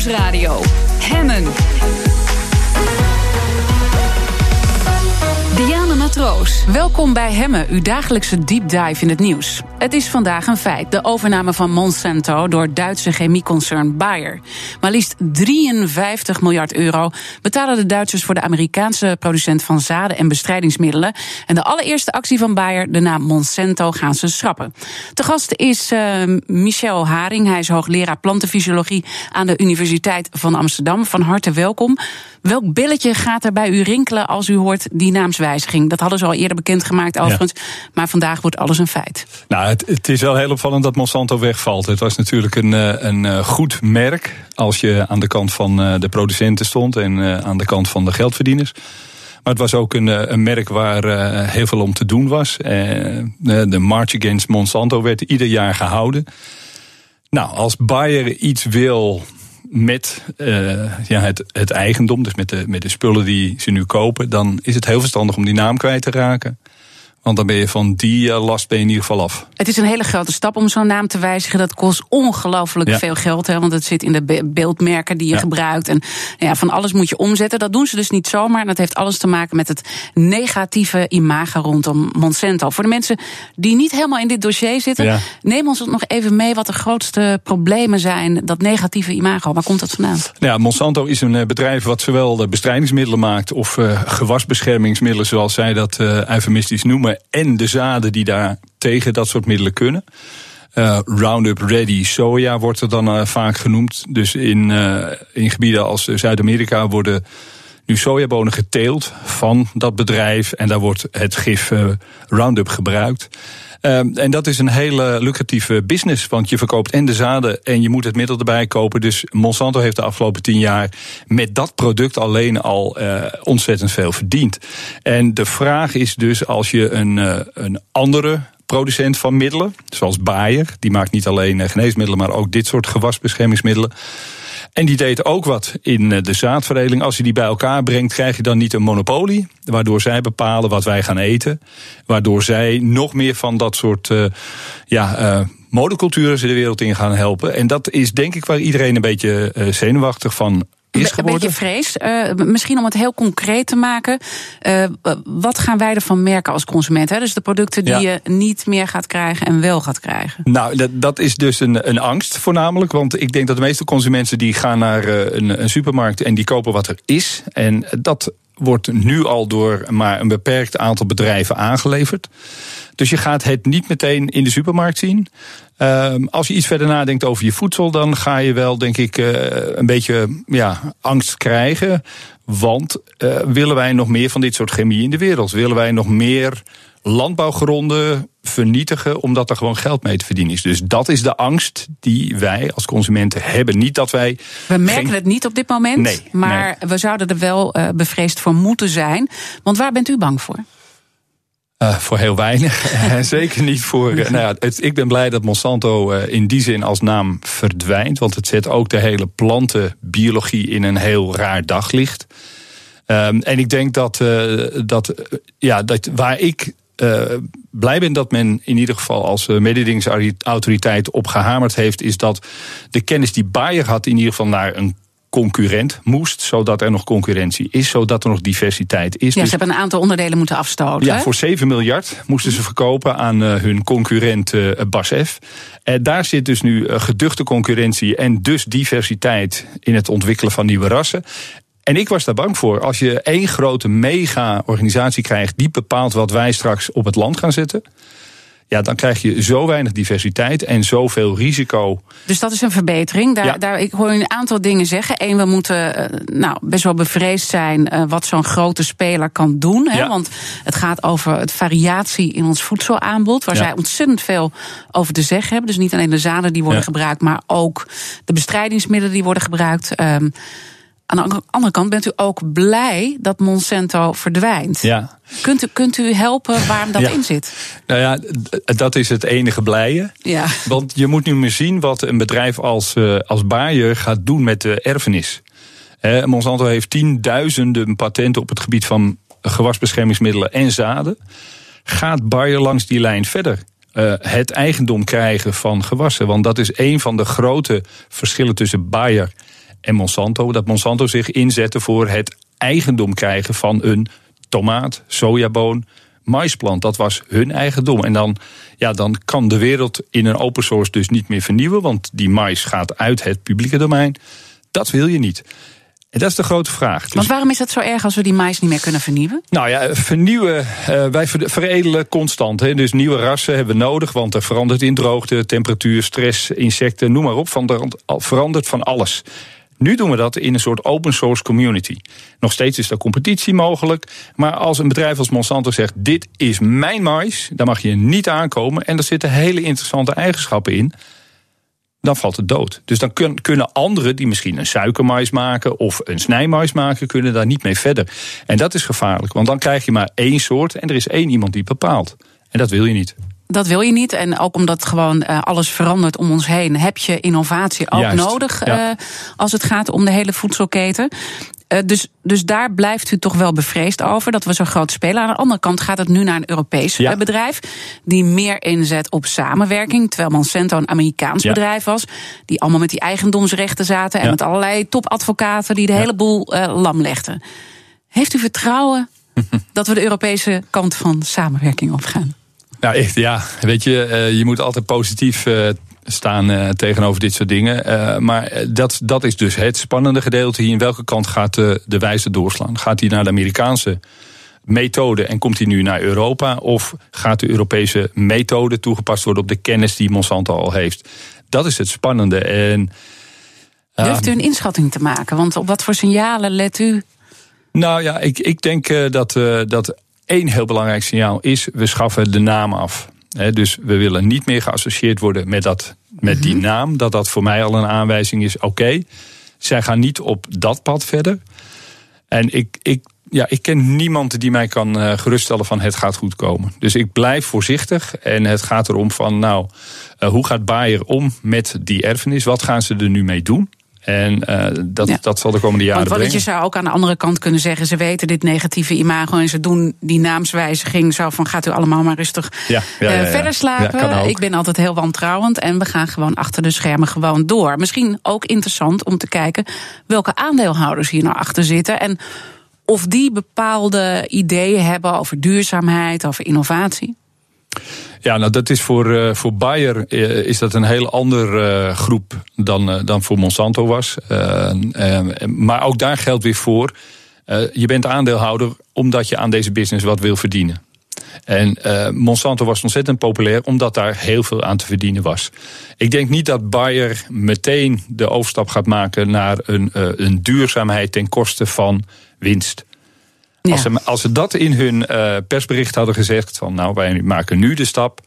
Nieuwsradio. Hemmen. Matroos. Welkom bij Hemmen, uw dagelijkse deep dive in het nieuws. Het is vandaag een feit, de overname van Monsanto door Duitse chemieconcern Bayer. Maar liefst 53 miljard euro betalen de Duitsers voor de Amerikaanse producent van zaden en bestrijdingsmiddelen. En de allereerste actie van Bayer, de naam Monsanto, gaan ze schrappen. Te gast is uh, Michel Haring, hij is hoogleraar plantenfysiologie aan de Universiteit van Amsterdam. Van harte welkom. Welk belletje gaat er bij u rinkelen als u hoort die naamswijziging? Hadden ze al eerder bekendgemaakt overigens, maar vandaag wordt alles een feit. Nou, het, het, is wel heel opvallend dat Monsanto wegvalt. Het was natuurlijk een, een goed merk als je aan de kant van de producenten stond en aan de kant van de geldverdieners. Maar het was ook een, een merk waar uh, heel veel om te doen was. Uh, de March Against Monsanto werd ieder jaar gehouden. Nou, als Bayer iets wil met uh, ja, het, het eigendom, dus met de, met de spullen die ze nu kopen, dan is het heel verstandig om die naam kwijt te raken. Want dan ben je van die last ben je in ieder geval af. Het is een hele grote stap om zo'n naam te wijzigen. Dat kost ongelooflijk ja. veel geld. Hè, want het zit in de beeldmerken die je ja. gebruikt. En ja, van alles moet je omzetten. Dat doen ze dus niet zomaar. En dat heeft alles te maken met het negatieve imago rondom Monsanto. Voor de mensen die niet helemaal in dit dossier zitten, ja. neem ons nog even mee wat de grootste problemen zijn. Dat negatieve imago. Waar komt dat vandaan? Ja, Monsanto is een bedrijf wat zowel bestrijdingsmiddelen maakt of uh, gewasbeschermingsmiddelen, zoals zij dat uh, eufemistisch noemen en de zaden die daar tegen dat soort middelen kunnen. Uh, Roundup Ready soja wordt er dan uh, vaak genoemd. Dus in, uh, in gebieden als Zuid-Amerika worden nu sojabonen geteeld van dat bedrijf. En daar wordt het gif Roundup gebruikt. Um, en dat is een hele lucratieve business. Want je verkoopt en de zaden en je moet het middel erbij kopen. Dus Monsanto heeft de afgelopen tien jaar met dat product alleen al uh, ontzettend veel verdiend. En de vraag is dus als je een, uh, een andere producent van middelen, zoals Bayer, die maakt niet alleen geneesmiddelen, maar ook dit soort gewasbeschermingsmiddelen. En die deed ook wat in de zaadveredeling. Als je die bij elkaar brengt, krijg je dan niet een monopolie. Waardoor zij bepalen wat wij gaan eten. Waardoor zij nog meer van dat soort uh, ja, uh, modeculturen de wereld in gaan helpen. En dat is denk ik waar iedereen een beetje zenuwachtig van is Een beetje vrees. Uh, misschien om het heel concreet te maken. Uh, wat gaan wij ervan merken als consument? Hè? Dus de producten die ja. je niet meer gaat krijgen en wel gaat krijgen. Nou, dat, dat is dus een, een angst voornamelijk. Want ik denk dat de meeste consumenten die gaan naar een, een supermarkt en die kopen wat er is. En dat wordt nu al door maar een beperkt aantal bedrijven aangeleverd. Dus je gaat het niet meteen in de supermarkt zien. Um, als je iets verder nadenkt over je voedsel, dan ga je wel, denk ik, uh, een beetje ja, angst krijgen. Want uh, willen wij nog meer van dit soort chemie in de wereld? Willen wij nog meer landbouwgronden vernietigen omdat er gewoon geld mee te verdienen is. Dus dat is de angst die wij als consumenten hebben. Niet dat wij. We merken geen... het niet op dit moment, nee, maar nee. we zouden er wel uh, bevreesd voor moeten zijn. Want waar bent u bang voor? Uh, voor heel weinig. Zeker niet voor. Uh, nou ja, het, ik ben blij dat Monsanto uh, in die zin als naam verdwijnt. Want het zet ook de hele plantenbiologie in een heel raar daglicht. Um, en ik denk dat, dat, ja, dat waar ik uh, blij ben dat men in ieder geval als mededingingsautoriteit op gehamerd heeft, is dat de kennis die Bayer had in ieder geval naar een concurrent moest, zodat er nog concurrentie is, zodat er nog diversiteit is. Ja, dus, ze hebben een aantal onderdelen moeten afstoten. Ja, voor 7 miljard moesten ze verkopen aan uh, hun concurrent uh, BASF. Uh, daar zit dus nu geduchte concurrentie en dus diversiteit in het ontwikkelen van nieuwe rassen. En ik was daar bang voor. Als je één grote mega-organisatie krijgt die bepaalt wat wij straks op het land gaan zetten. Ja, dan krijg je zo weinig diversiteit en zoveel risico. Dus dat is een verbetering. Daar, ja. daar, ik hoor een aantal dingen zeggen. Eén, we moeten uh, nou, best wel bevreesd zijn uh, wat zo'n grote speler kan doen. Hè? Ja. Want het gaat over het variatie in ons voedselaanbod. Waar ja. zij ontzettend veel over te zeggen hebben. Dus niet alleen de zaden die worden gebruikt, maar ook de bestrijdingsmiddelen die worden gebruikt. Um, aan de andere kant bent u ook blij dat Monsanto verdwijnt. Ja. Kunt u, kunt u helpen waarom dat ja. in zit? Nou ja, dat is het enige blije. Ja. Want je moet nu maar zien wat een bedrijf als, uh, als Bayer gaat doen met de erfenis. Eh, Monsanto heeft tienduizenden patenten op het gebied van gewasbeschermingsmiddelen en zaden. Gaat Bayer langs die lijn verder? Uh, het eigendom krijgen van gewassen. Want dat is een van de grote verschillen tussen Bayer en Monsanto. Dat Monsanto zich inzette voor het eigendom krijgen van een tomaat, sojaboon, maisplant. Dat was hun eigendom. En dan, ja, dan kan de wereld in een open source dus niet meer vernieuwen, want die mais gaat uit het publieke domein. Dat wil je niet. En dat is de grote vraag. Dus, Want waarom is het zo erg als we die mais niet meer kunnen vernieuwen? Nou ja, vernieuwen, uh, wij veredelen constant. Hè. Dus nieuwe rassen hebben we nodig, want er verandert in droogte, temperatuur, stress, insecten, noem maar op. Van verandert van alles. Nu doen we dat in een soort open source community. Nog steeds is er competitie mogelijk. Maar als een bedrijf als Monsanto zegt: Dit is mijn mais, dan mag je niet aankomen. En er zitten hele interessante eigenschappen in dan valt het dood. Dus dan kunnen anderen die misschien een suikermais maken of een snijmais maken, kunnen daar niet mee verder. En dat is gevaarlijk, want dan krijg je maar één soort en er is één iemand die bepaalt. En dat wil je niet. Dat wil je niet. En ook omdat gewoon uh, alles verandert om ons heen, heb je innovatie ook nodig uh, als het gaat om de hele voedselketen. Uh, dus, dus daar blijft u toch wel bevreesd over dat we zo groot spelen. Aan de andere kant gaat het nu naar een Europees ja. bedrijf die meer inzet op samenwerking. Terwijl Monsanto een Amerikaans ja. bedrijf was, die allemaal met die eigendomsrechten zaten en ja. met allerlei topadvocaten die de hele boel lam legden. Heeft u vertrouwen dat we de Europese kant van samenwerking opgaan? Nou, echt, ja. Weet je, uh, je moet altijd positief uh, staan uh, tegenover dit soort dingen. maar dat, dat is dus het spannende gedeelte hier. In welke kant gaat de, de wijze doorslaan? Gaat hij naar de Amerikaanse methode en komt hij nu naar Europa? Of gaat de Europese methode toegepast worden op de kennis die Monsanto al heeft? Dat is het spannende. En, Durft u een inschatting te maken? Want op wat voor signalen let u? Nou ja, ik, ik denk dat, dat één heel belangrijk signaal is: we schaffen de naam af. dus we willen niet meer geassocieerd worden met, dat, met die mhm. naam. Dat dat voor mij al een aanwijzing is: oké, zij gaan niet op dat pad verder. En ik, ik, ja, ik ken niemand die mij kan uh, geruststellen van het gaat goed komen. Dus ik blijf voorzichtig. En het gaat erom van, nou, uh, hoe gaat Bayer om met die erfenis? Wat gaan ze er nu mee doen? En uh, dat, dat zal de komende jaren Want brengen. Je zou ook aan de andere kant kunnen zeggen... ze weten dit negatieve imago en ze doen die naamswijziging... zo van gaat u allemaal maar rustig ja, ja, uh, verder slapen. Ik ben altijd heel wantrouwend en we gaan gewoon achter de schermen gewoon door. Misschien ook interessant om te kijken welke aandeelhouders hier nou achter zitten... en of die bepaalde ideeën hebben over duurzaamheid, over innovatie. Ja, nou dat is voor, uh, voor Bayer uh, is dat een heel andere uh, groep dan, dan voor Monsanto was. maar ook daar geldt weer voor. je bent aandeelhouder omdat je aan deze business wat wil verdienen. En Monsanto was ontzettend populair omdat daar heel veel aan te verdienen was. Ik denk niet dat Bayer meteen de overstap gaat maken naar een, een duurzaamheid ten koste van winst. Als, ze, als ze dat in hun uh, persbericht hadden gezegd, van nou wij maken nu de stap,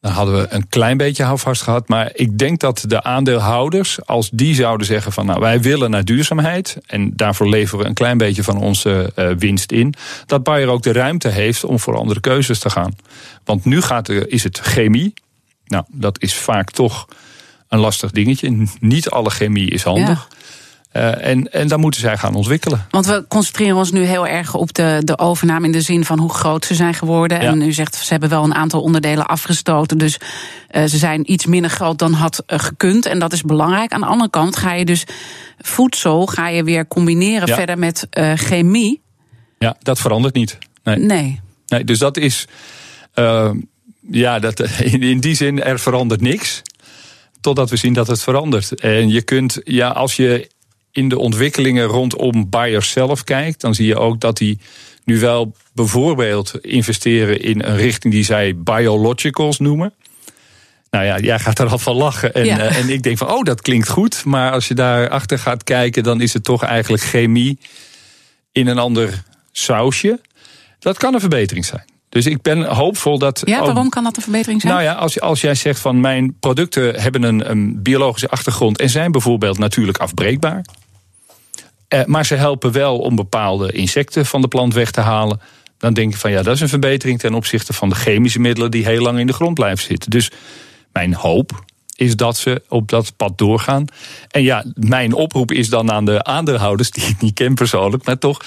dan hadden we een klein beetje houvast gehad. Maar ik denk dat de aandeelhouders, als die zouden zeggen van nou wij willen naar duurzaamheid en daarvoor leveren we een klein beetje van onze uh, winst in, dat Bayer ook de ruimte heeft om voor andere keuzes te gaan. Want nu gaat er, is het chemie. Nou, dat is vaak toch een lastig dingetje. Niet alle chemie is handig. Ja. Uh, en, en dan moeten zij gaan ontwikkelen. Want we concentreren ons nu heel erg op de, de overname in de zin van hoe groot ze zijn geworden. Ja. En u zegt ze hebben wel een aantal onderdelen afgestoten. Dus uh, ze zijn iets minder groot dan had uh, gekund. En dat is belangrijk. Aan de andere kant ga je dus voedsel ga je weer combineren ja. verder met chemie. Ja, dat verandert niet. Nee. Nee. nee dus dat is. ja, dat, in, in die zin, er verandert niks totdat we zien dat het verandert. En je kunt, ja, als je in de ontwikkelingen rondom Bayer zelf kijkt, dan zie je ook dat die nu wel bijvoorbeeld investeren in een richting die zij biologicals noemen. Nou ja, jij gaat er al van lachen. En, ja. uh, en ik denk van, oh, dat klinkt goed. Maar als je daarachter gaat kijken, dan is het toch eigenlijk chemie in een ander sausje. Dat kan een verbetering zijn. Dus ik ben hoopvol dat. Ja, waarom kan dat een verbetering zijn? Nou ja, als, als jij zegt van mijn producten hebben een, een biologische achtergrond en zijn bijvoorbeeld natuurlijk afbreekbaar. Eh, maar ze helpen wel om bepaalde insecten van de plant weg te halen. Dan denk ik van ja, dat is een verbetering ten opzichte van de chemische middelen die heel lang in de grond blijven zitten. Dus mijn hoop is dat ze op dat pad doorgaan. En ja, mijn oproep is dan aan de aandeelhouders, die ik niet ken persoonlijk, maar toch.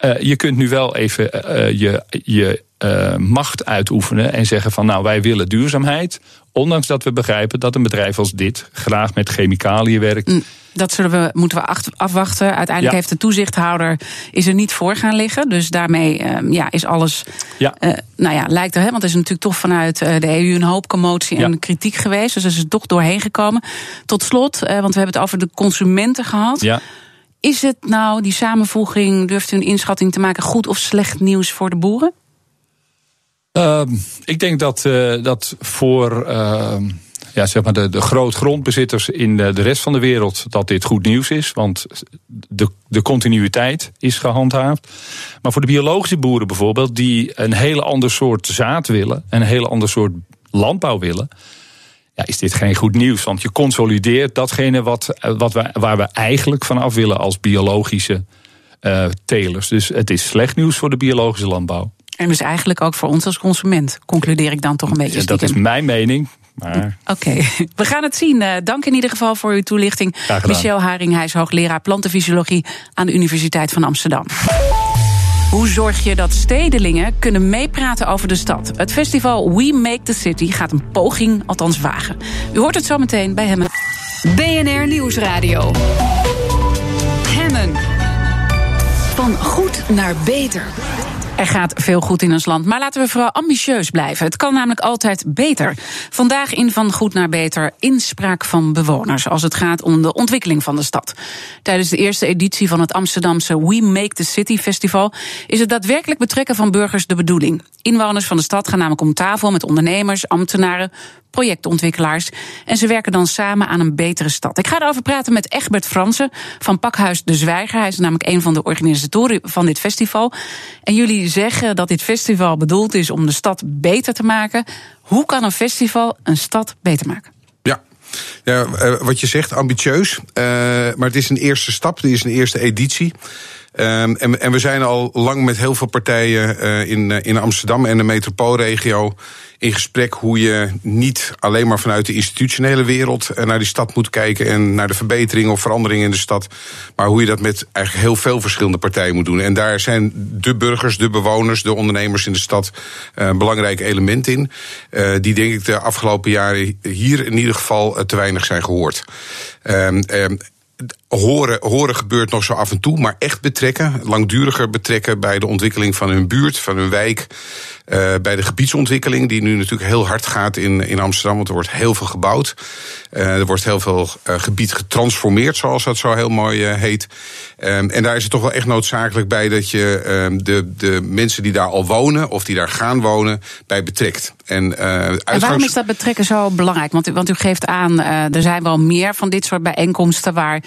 Uh, je kunt nu wel even uh, je, je uh, macht uitoefenen en zeggen van nou wij willen duurzaamheid. Ondanks dat we begrijpen dat een bedrijf als dit graag met chemicaliën werkt. Mm Dat zullen we, moeten we afwachten. Uiteindelijk heeft de toezichthouder is er niet voor gaan liggen. Dus daarmee ehm, ja, is alles. Ja. Uh, nou ja, lijkt er, hè, want er is natuurlijk toch vanuit de EU een hoop commotie en kritiek geweest. Dus er is er toch doorheen gekomen. Tot slot, want we hebben het over de consumenten gehad. Ja. Is het nou, die samenvoeging, durft u een inschatting te maken, goed of slecht nieuws voor de boeren? Uh, ik denk dat, uh, dat voor uh, ja, zeg maar de, de grootgrondbezitters in de, de rest van de wereld dat dit goed nieuws is. Want de, de continuïteit is gehandhaafd. Maar voor de biologische boeren bijvoorbeeld, die een hele ander soort zaad willen en een hele ander soort landbouw willen ja, is dit geen goed nieuws. Want je consolideert datgene wat, wat we, waar we eigenlijk van af willen als biologische uh, telers. Dus het is slecht nieuws voor de biologische landbouw. En dus eigenlijk ook voor ons als consument, concludeer ik dan toch een beetje. Ja, dat is mijn mening. Maar... Oké, we gaan het zien. Uh, dank in ieder geval voor uw toelichting. Michel Haring, hij is hoogleraar plantenfysiologie aan de Universiteit van Amsterdam. Hoe zorg je dat stedelingen kunnen meepraten over de stad? Het festival We Make the City gaat een poging althans wagen. U hoort het zo meteen bij hem. BNR Nieuwsradio. Hemmen. Van goed naar beter. Er gaat veel goed in ons land, maar laten we vooral ambitieus blijven. Het kan namelijk altijd beter. Vandaag in Van Goed naar Beter inspraak van bewoners als het gaat om de ontwikkeling van de stad. Tijdens de eerste editie van het Amsterdamse We Make the City Festival is het daadwerkelijk betrekken van burgers de bedoeling. Inwoners van de stad gaan namelijk om tafel met ondernemers, ambtenaren, projectontwikkelaars. En ze werken dan samen aan een betere stad. Ik ga erover praten met Egbert Fransen van Pakhuis de Zwijger. Hij is namelijk een van de organisatoren van dit festival. En jullie zeggen dat dit festival bedoeld is om de stad beter te maken. Hoe kan een festival een stad beter maken? Ja, eh, wat je zegt, ambitieus. Uh, maar het is een eerste stap, dit is een eerste editie. Ehm, en, we zijn al lang met heel veel partijen uh, in, in Amsterdam en de metropoolregio in gesprek hoe je niet alleen maar vanuit de institutionele wereld eh, naar die stad moet kijken en naar de verbetering of verandering in de stad, maar hoe je dat met eigenlijk heel veel verschillende partijen moet doen. En daar zijn de burgers, de bewoners, de ondernemers in de stad een belangrijk element in, die denk ik de afgelopen jaren hier in ieder geval te weinig zijn gehoord. Um, um, horen, horen gebeurt nog zo af en toe, maar echt betrekken, langduriger betrekken bij de ontwikkeling van hun buurt, van hun wijk. Uh, bij de gebiedsontwikkeling, die nu natuurlijk heel hard gaat in, in Amsterdam, want er wordt heel veel gebouwd. Uh, er wordt heel veel uh, gebied getransformeerd, zoals dat zo heel mooi heet. Um, en daar is het toch wel echt noodzakelijk bij dat je um, de, de mensen die daar al wonen, of die daar gaan wonen, bij betrekt. En, uitgangs... en waarom is dat betrekken zo belangrijk? Want, want u geeft aan, er zijn wel meer van dit soort bijeenkomsten waar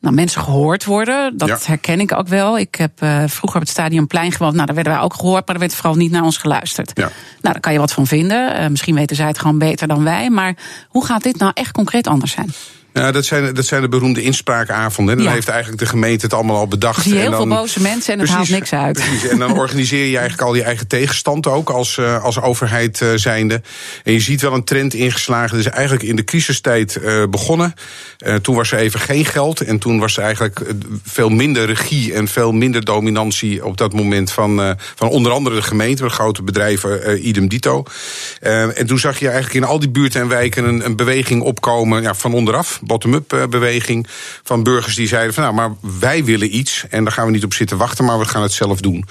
nou, mensen gehoord worden. Dat herken ik ook wel. Ik heb uh, vroeger op het Stadionplein gewoond. Nou, daar werden wij ook gehoord, maar er werd vooral niet naar ons geluisterd. Ja. Nou, daar kan je wat van vinden. Uh, misschien weten zij het gewoon beter dan wij. Maar hoe gaat dit nou echt concreet anders zijn? Ja, dat zijn, dat zijn de beroemde inspraakavonden. En dan heeft eigenlijk de gemeente het allemaal al bedacht. Zie heel en dan, veel boze mensen en het haalt niks uit. Precies, en dan organiseer je eigenlijk al je eigen tegenstand ook als, uh, als overheid uh, zijnde. En je ziet wel een trend ingeslagen. Is eigenlijk in de crisistijd uh, begonnen. toen was er even geen geld. En toen was er eigenlijk veel minder regie en veel minder dominantie op dat moment van, van onder andere de gemeente, de grote bedrijven, idem dito. en toen zag je eigenlijk in al die buurten en wijken een, een beweging opkomen ja, van onderaf bottom-up eh, beweging van burgers die zeiden van nou, maar wij willen iets en daar gaan we niet op zitten wachten, maar we gaan het zelf doen.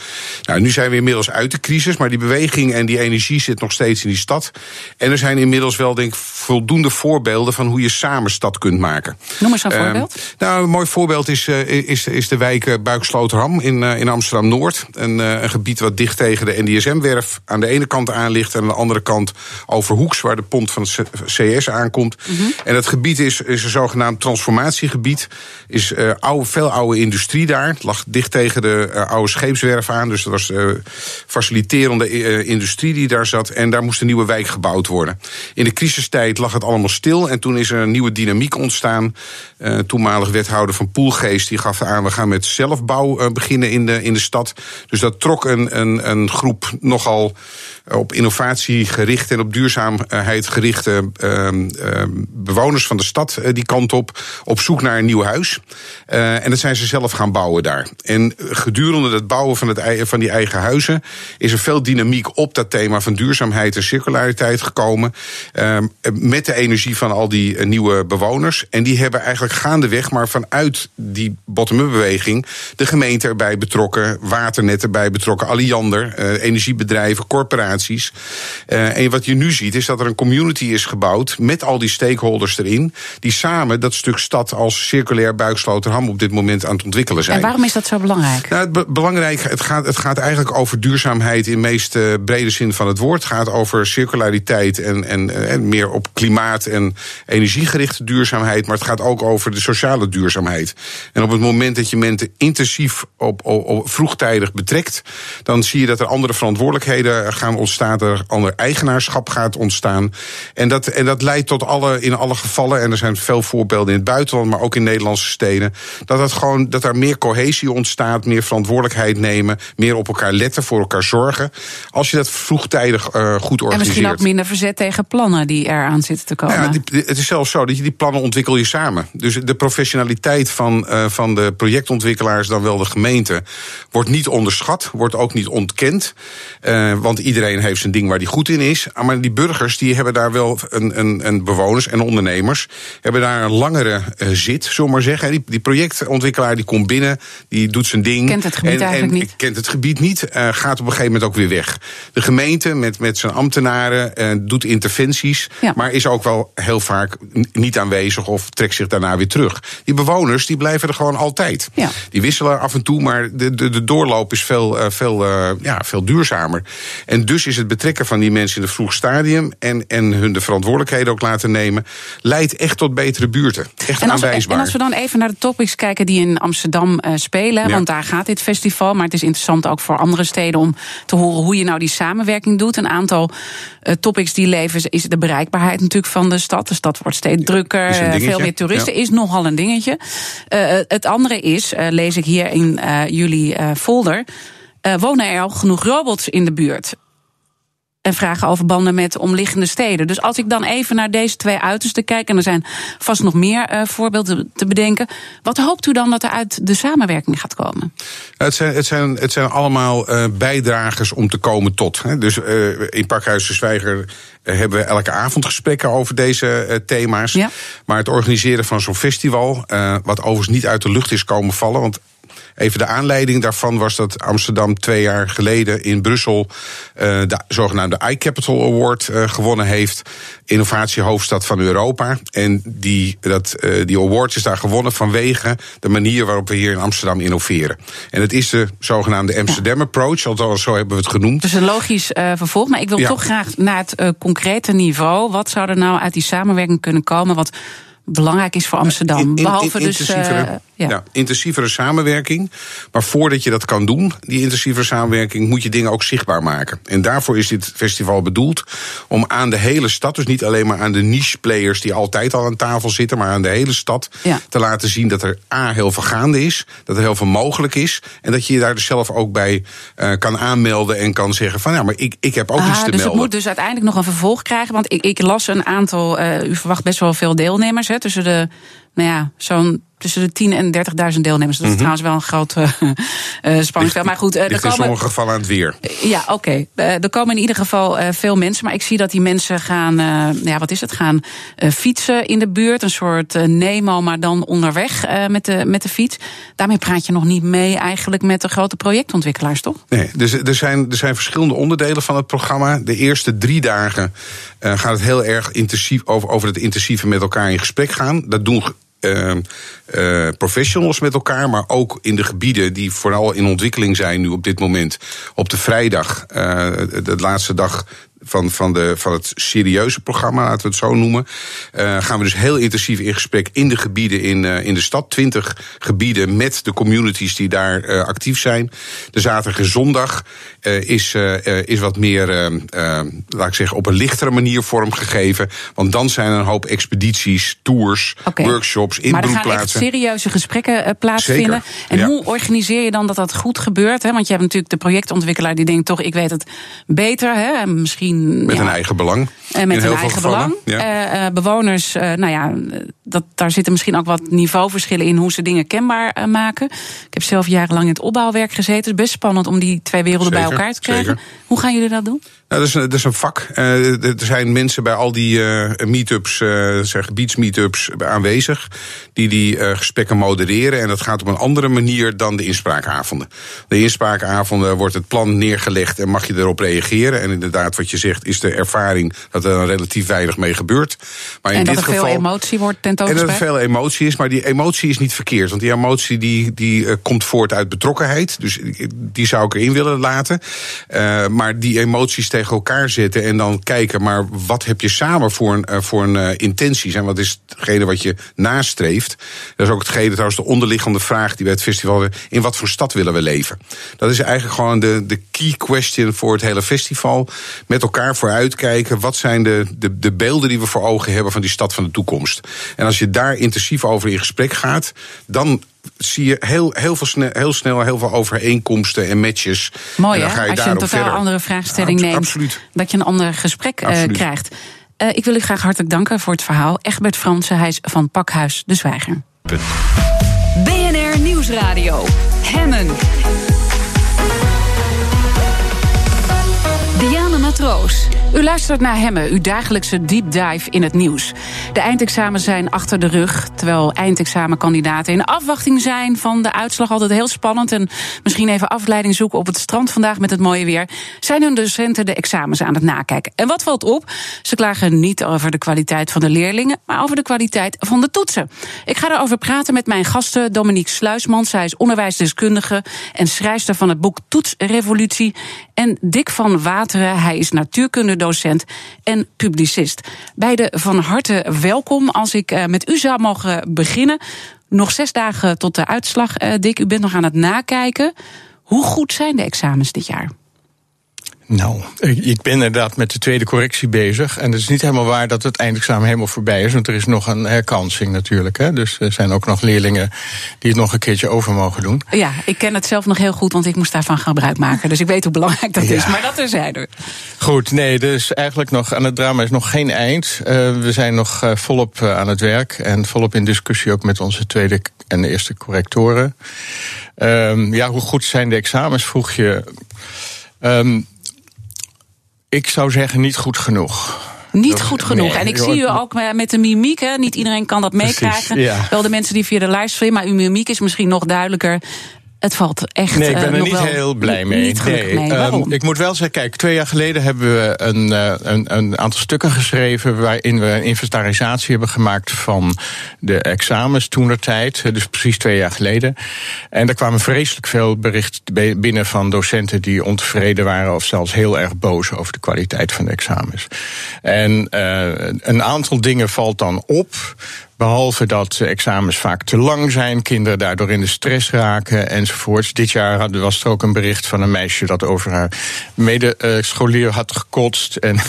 Nou, nu zijn we inmiddels uit de crisis, maar die beweging en die energie zit nog steeds in die stad. En er zijn inmiddels wel, denk ik, voldoende voorbeelden van hoe je samen stad kunt maken. Noem eens een ehm, voorbeeld. nou, een mooi voorbeeld is, uh, is, is de wijk uh, Buiksloterham in, uh, in Amsterdam Noord. Een, een gebied wat dicht tegen de NDSM-werf aan de ene kant aan ligt en aan de andere kant over Hoeks, waar de pont van het CS aankomt. Mhm. En dat gebied is, is een zogenaamd transformatiegebied. Is uh, oude, veel oude industrie daar. Het lag dicht tegen de uh, oude scheepswerf aan. Dus dat was uh, faciliterende industrie die daar zat. En daar moest een nieuwe wijk gebouwd worden. In de crisistijd lag het allemaal stil. En toen is er een nieuwe dynamiek ontstaan. toenmalig wethouder van Poelgeest die gaf aan... we gaan met zelfbouw beginnen in de, in de stad. Dus dat trok een, een, een groep nogal op innovatie gerichte en op duurzaamheid gerichte uh, uh, bewoners van de stad die kant op, op zoek naar een nieuw huis. en dat zijn ze zelf gaan bouwen daar. En gedurende het bouwen van, het, van die eigen huizen is er veel dynamiek op dat thema van duurzaamheid en circulariteit gekomen. Ehm, met de energie van al die nieuwe bewoners. En die hebben eigenlijk gaandeweg, maar vanuit die bottom-up beweging, de gemeente erbij betrokken, waternet erbij betrokken, Alliander, energiebedrijven, corporaties. en wat je nu ziet is dat er een community is gebouwd met al die stakeholders erin, die samen dat stuk stad als circulair buiksloterham op dit moment aan het ontwikkelen zijn. En waarom is dat zo belangrijk? Nou, het belangrijk, het gaat, het gaat eigenlijk over duurzaamheid in de meest uh, brede zin van het woord. Het gaat over circulariteit en, en, en eh, meer op klimaat en energiegerichte duurzaamheid, maar het gaat ook over de sociale duurzaamheid. En op het moment dat je mensen intensief op, op, op vroegtijdig betrekt, dan zie je dat er andere verantwoordelijkheden gaan ontstaan, er ander eigenaarschap gaat ontstaan. En dat, en dat leidt tot alle, in alle gevallen, en er zijn veel voorbeelden in het buitenland, maar ook in Nederlandse steden, dat, het gewoon, dat er meer cohesie ontstaat, meer verantwoordelijkheid nemen, meer op elkaar letten, voor elkaar zorgen. Als je dat vroegtijdig uh, goed organiseert. En misschien ook minder verzet tegen plannen die eraan zitten te komen. Ja, die, het is zelfs zo dat je die plannen ontwikkel je samen. Dus de professionaliteit van, uh, van de projectontwikkelaars, dan wel de gemeente, wordt niet onderschat, wordt ook niet ontkend. Uh, want iedereen heeft zijn ding waar die goed in is. Maar die burgers die hebben daar wel een, een, een bewoners en ondernemers hebben daar een langere uh, zit, zullen maar zeggen. Die, die projectontwikkelaar die komt binnen, die doet zijn ding. Kent het gebied en, eigenlijk en, niet. Kent het gebied niet, uh, gaat op een gegeven moment ook weer weg. De gemeente met, met zijn ambtenaren uh, doet interventies, ja. maar is ook wel heel vaak niet aanwezig of trekt zich daarna weer terug. Die bewoners die blijven er gewoon altijd. Ja. Die wisselen af en toe, maar de, de, de doorloop is veel, veel, ja, veel duurzamer. En dus is het betrekken van die mensen in het vroeg stadium en, en hun de verantwoordelijkheden ook laten nemen, leidt echt tot betere buurten. Echt en als, aanwijsbaar. En als we dan even naar de topics kijken die in Amsterdam uh, spelen, ja. want daar gaat dit festival, maar het is interessant ook voor andere steden om te horen hoe je nou die samenwerking doet. Een aantal uh, topics die leven is de bereikbaarheid natuurlijk van de stad. De stad wordt steeds drukker, veel meer toeristen, ja. is nogal een dingetje. Uh, het andere is, lees ik hier in jullie folder, wonen er al genoeg robots in de buurt? En vragen over banden met omliggende steden. Dus als ik dan even naar deze twee uitersten kijk, en er zijn vast nog meer uh, voorbeelden te bedenken, wat hoopt u dan dat er uit de samenwerking gaat komen? Het zijn, het zijn, het zijn allemaal uh, bijdragers om te komen tot. Hè. Dus uh, in Pakhuis de Zwijger hebben we elke avond gesprekken over deze thema's. Ja. Maar het organiseren van zo'n festival, wat overigens niet uit de lucht is komen vallen, want Even de aanleiding daarvan was dat Amsterdam twee jaar geleden in Brussel uh, de zogenaamde iCapital Award uh, gewonnen heeft. Innovatiehoofdstad van Europa. En die, dat, uh, die award is daar gewonnen vanwege de manier waarop we hier in Amsterdam innoveren. En het is de zogenaamde Amsterdam ja. Approach, althans zo hebben we het genoemd. Dus een logisch vervolg. Maar ik wil ja. toch graag naar het concrete niveau. Wat zou er nou uit die samenwerking kunnen komen? Wat belangrijk is voor Amsterdam. In, in, Behalve dus. Uh, ja. ja. intensievere samenwerking. Maar voordat je dat kan doen, die intensievere samenwerking, moet je dingen ook zichtbaar maken. En daarvoor is dit festival bedoeld om aan de hele stad, dus niet alleen maar aan de niche-players die altijd al aan tafel zitten, maar aan de hele stad ja. te laten zien dat er A heel veel gaande is, dat er heel veel mogelijk is. En dat je je daar dus zelf ook bij uh, kan aanmelden en kan zeggen van ja, maar ik, ik heb ook ah, iets te dus melden. het moet dus uiteindelijk nog een vervolg krijgen. Want ik, ik las een aantal, uh, u verwacht best wel veel deelnemers. Hè, tussen de, nou ja, zo'n tussen de 10 en 30.000 deelnemers. Dat is mm -hmm. trouwens wel een groot uh, spanningsveld. Maar goed, uh, er komen in sommige gevallen aan het weer. Ja, oké. Okay. er komen in ieder geval veel mensen. Maar ik zie dat die mensen gaan, ja, wat is het? Gaan fietsen in de buurt. Een soort Nemo, maar dan onderweg met, de, met de fiets. Daarmee praat je nog niet mee eigenlijk met de grote projectontwikkelaars, toch? Nee, dus er zijn, er zijn verschillende onderdelen van het programma. De eerste drie dagen gaat het heel erg intensief over, over het intensieve met elkaar in gesprek gaan. Dat doen uh, uh, professionals met elkaar, maar ook in de gebieden die vooral in ontwikkeling zijn nu op dit moment. Op de vrijdag, uh, de laatste dag van, van, de, van het serieuze programma, laten we het zo noemen. Uh, gaan we dus heel intensief in gesprek in de gebieden in, uh, in de stad. Twintig gebieden met de communities die daar uh, actief zijn. De zaterdag en zondag is, is wat meer, laat ik zeggen, op een lichtere manier vormgegeven. Want dan zijn er een hoop expedities, tours, okay. workshops, inbroedplaatsen. Maar er gaan echt serieuze gesprekken plaatsvinden. Zeker. En ja. hoe organiseer je dan dat dat goed gebeurt? Hè? Want je hebt natuurlijk de projectontwikkelaar die denkt toch, ik weet het beter. Hè? Misschien Met een eigen belang. Met een eigen belang. Ja. Uh, bewoners, uh, nou ja, dat, daar zitten misschien ook wat niveauverschillen in hoe ze dingen kenbaar maken. Ik heb zelf jarenlang in het opbouwwerk gezeten. Het is best spannend om die twee werelden zeker, bij elkaar te krijgen. Zeker. Hoe gaan jullie dat doen? Nou, dat, is een, dat is een vak. Er zijn mensen bij al die meetups, zeg, gebiedsmeetups aanwezig, die die gesprekken modereren. En dat gaat op een andere manier dan de inspraakavonden. De inspraakavonden wordt het plan neergelegd en mag je erop reageren. En inderdaad, wat je zegt, is de ervaring dat er relatief weinig mee gebeurt. Maar in en dit dat er geval, veel emotie wordt tentoongesteld. En dat er veel emotie is, maar die emotie is niet verkeerd. Want die emotie die, die komt voort uit betrokkenheid. Dus die zou ik erin willen laten. maar die emoties tegen elkaar zetten en dan kijken, maar wat heb je samen voor een, uh, voor een intenties en wat is hetgene wat je nastreeft. Dat is ook hetgene trouwens de onderliggende vraag die bij het festival in wat voor stad willen we leven. Dat is eigenlijk gewoon de, de key question voor het hele festival. Met elkaar vooruitkijken, wat zijn de, de, de beelden die we voor ogen hebben van die stad van de toekomst. En als je daar intensief over in gesprek gaat, dan zie je heel, heel, veel snel, heel snel heel veel overeenkomsten en matches. Mooi en hè, als je een totaal verder. andere vraagstelling Ja, neemt, absoluut. dat je een ander gesprek uh, krijgt. Uh, ik wil u graag hartelijk danken voor het verhaal. Egbert Fransen, hij is van Pakhuis de Zwijger. Punt. BNR Nieuwsradio. Hemmen. U luistert naar Hemmen, uw dagelijkse deep dive in het nieuws. De eindexamens zijn achter de rug, terwijl eindexamenkandidaten in afwachting zijn van de uitslag. Altijd heel spannend en misschien even afleiding zoeken op het strand vandaag met het mooie weer. Zijn hun docenten de examens aan het nakijken. En wat valt op? Ze klagen niet over de kwaliteit van de leerlingen, maar over de kwaliteit van de toetsen. Ik ga erover praten met mijn gasten Dominique Sluismans. Zij is onderwijsdeskundige en schrijfster van het boek Toetsrevolutie. En Dick van Wateren, hij is natuurkunde docent en publicist. Beide van harte welkom. Als ik uh, met u zou mogen beginnen. Nog zes dagen tot de uitslag, uh, Dick. U bent nog aan het nakijken. Hoe goed zijn de examens dit jaar? Nou, ik ben inderdaad met de tweede correctie bezig. En het is niet helemaal waar dat het eindexamen helemaal voorbij is. Want er is nog een herkansing natuurlijk. Hè. Dus er zijn ook nog leerlingen die het nog een keertje over mogen doen. Ja, ik ken het zelf nog heel goed, want ik moest daarvan gebruik maken. Dus ik weet hoe belangrijk dat ja. is. Maar dat terzijde. Goed, nee, dus eigenlijk nog aan het drama is nog geen eind. Uh, we zijn nog uh, volop uh, aan het werk. En volop in discussie ook met onze tweede en eerste correctoren. Um, ja, hoe goed zijn de examens, vroeg je. Um, ik zou zeggen niet goed genoeg. Niet goed genoeg. Nee, en ik zie u ook met de mimiek. Hè. Niet iedereen kan dat meekrijgen. Ja. Wel de mensen die via de livestream. Maar uw mimiek is misschien nog duidelijker. Het valt echt. Nee, ik ben uh, er niet heel blij mee. Niet nee, mee. Um, ik moet wel zeggen, kijk, twee jaar geleden hebben we een, uh, een, een, aantal stukken geschreven. waarin we een inventarisatie hebben gemaakt van de examens toenertijd. Dus precies twee jaar geleden. En daar kwamen vreselijk veel berichten binnen van docenten die ontevreden waren. of zelfs heel erg boos over de kwaliteit van de examens. En uh, een aantal dingen valt dan op. Behalve dat examens vaak te lang zijn, kinderen daardoor in de stress raken enzovoorts. Dit jaar was er ook een bericht van een meisje dat over haar medescholier had gekotst. En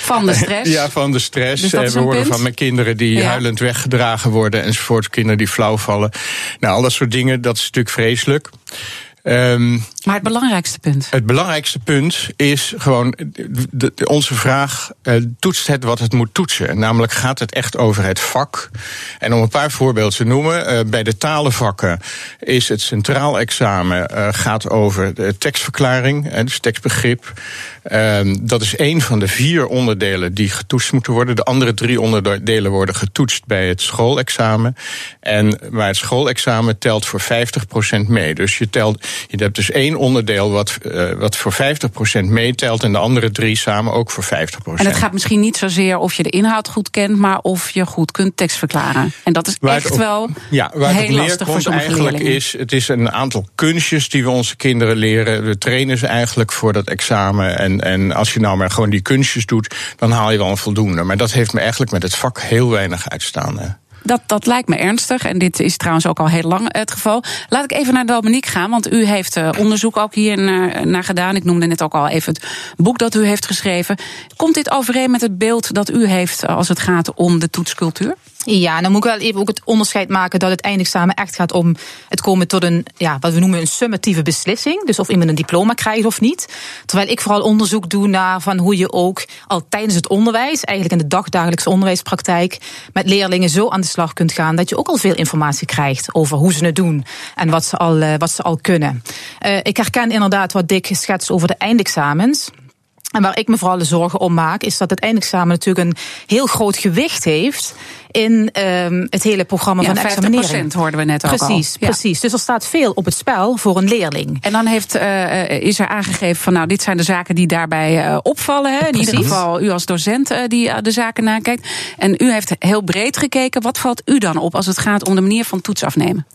van de stress? ja, van de stress. Dus we horen punt? van mijn kinderen die Ja. huilend weggedragen worden enzovoort. Kinderen die flauw vallen. Nou, al dat soort dingen, dat is natuurlijk vreselijk. Um, Maar het belangrijkste punt. het belangrijkste punt is gewoon onze vraag: uh, toetst het wat het moet toetsen? Namelijk gaat het echt over het vak? En om een paar voorbeelden te noemen: uh, bij de talenvakken is het centraal examen uh, gaat over de tekstverklaring, dus tekstbegrip. dat is één van de vier onderdelen die getoetst moeten worden. De andere drie onderdelen worden getoetst bij het schoolexamen. En maar het schoolexamen telt voor 50% mee. Dus je telt, je hebt dus één onderdeel wat, uh, wat voor 50% meetelt en de andere drie samen ook voor 50%. En het gaat misschien niet zozeer of je de inhoud goed kent, maar of je goed kunt tekstverklaren. En dat is Waar echt het op- wel ja, waar het heel op lastig voor sommige eigenlijk leerlingen. is, het is een aantal kunstjes die we onze kinderen leren. We trainen ze eigenlijk voor dat examen. En, en als je nou maar gewoon die kunstjes doet, dan haal je wel een voldoende. Maar dat heeft me eigenlijk met het vak heel weinig uitstaan. Dat, dat lijkt me ernstig. En dit is trouwens ook al heel lang het geval. Laat ik even naar Dominique gaan, want u heeft uh, onderzoek ook hier naar, naar, gedaan. Ik noemde net ook al even het boek dat u heeft geschreven. Komt dit overeen met het beeld dat u heeft als het gaat om de toetscultuur? Ja, dan moet ik wel even ook het onderscheid maken dat het eindexamen echt gaat om het komen tot een, ja, wat we noemen een summatieve beslissing. Dus of iemand een diploma krijgt of niet. Terwijl ik vooral onderzoek doe naar van hoe je ook al tijdens het onderwijs, eigenlijk in de dagdagelijkse onderwijspraktijk, met leerlingen zo aan de slag kunt gaan dat je ook al veel informatie krijgt over hoe ze het doen en wat ze al, eh, wat ze al kunnen. Uh, ik herken inderdaad wat Dick schetst over de eindexamens. En waar ik me vooral de zorgen om maak, is dat het eindexamen natuurlijk een heel groot gewicht heeft in um, het hele programma ja, van examinering. 50% hoorden we net ook precies, al. Precies, dus er staat veel op het spel voor een leerling. En dan heeft, uh, is er aangegeven van nou, dit zijn de zaken die daarbij uh, opvallen. Hè? In precies. ieder geval u als docent uh, die de zaken nakijkt. En u heeft heel breed gekeken. Wat valt u dan op als het gaat om de manier van toets afnemen?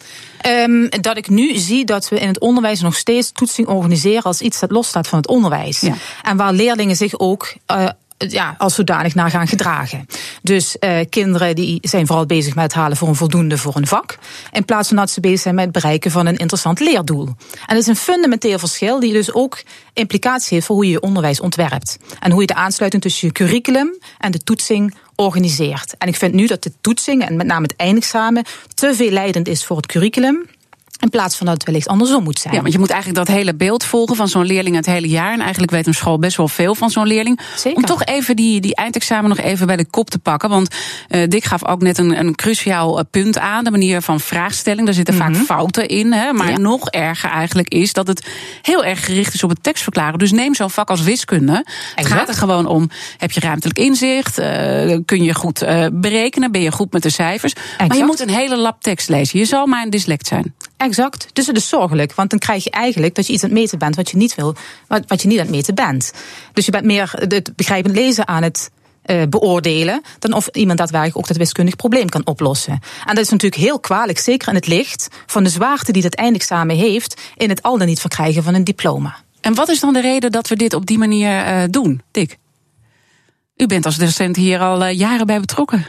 Um, dat ik nu zie dat we in het onderwijs nog steeds toetsing organiseren als iets dat losstaat van het onderwijs. Ja. En waar leerlingen zich ook uh, ja, als zodanig naar gaan gedragen. Dus uh, kinderen die zijn vooral bezig met halen voor een voldoende voor een vak. In plaats van dat ze bezig zijn met het bereiken van een interessant leerdoel. En dat is een fundamenteel verschil die dus ook implicatie heeft voor hoe je je onderwijs ontwerpt. En hoe je de aansluiting tussen je curriculum en de toetsing organiseert. En ik vind nu dat de toetsing, en met name het eindexamen, te veel leidend is voor het curriculum. In plaats van dat het wellicht andersom moet zijn. Ja, want je moet eigenlijk dat hele beeld volgen van zo'n leerling het hele jaar. En eigenlijk weet een school best wel veel van zo'n leerling. Zeker. Om toch even die, die eindexamen nog even bij de kop te pakken. Want uh, Dick gaf ook net een, een cruciaal punt aan. De manier van vraagstelling. Daar zitten mm -hmm. vaak fouten in. Hè, maar ja. nog erger eigenlijk is dat het heel erg gericht is op het tekstverklaren. Dus neem zo'n vak als wiskunde. Exact. Het gaat er gewoon om. Heb je ruimtelijk inzicht? Uh, kun je goed uh, berekenen? Ben je goed met de cijfers? Exact. Maar je moet een hele lap tekst lezen. Je zal maar een dyslect zijn. Exact. Dus het is zorgelijk. Want dan krijg je eigenlijk dat je iets aan het meten bent wat je niet wil, wat, wat je niet aan het meten bent. Dus je bent meer het begrijpend lezen aan het uh, beoordelen dan of iemand daadwerkelijk ook dat wiskundig probleem kan oplossen. En dat is natuurlijk heel kwalijk, zeker in het licht van de zwaarte die dat eindexamen heeft in het al dan niet verkrijgen van een diploma. En wat is dan de reden dat we dit op die manier uh, doen, Dick? U bent als docent hier al uh, jaren bij betrokken.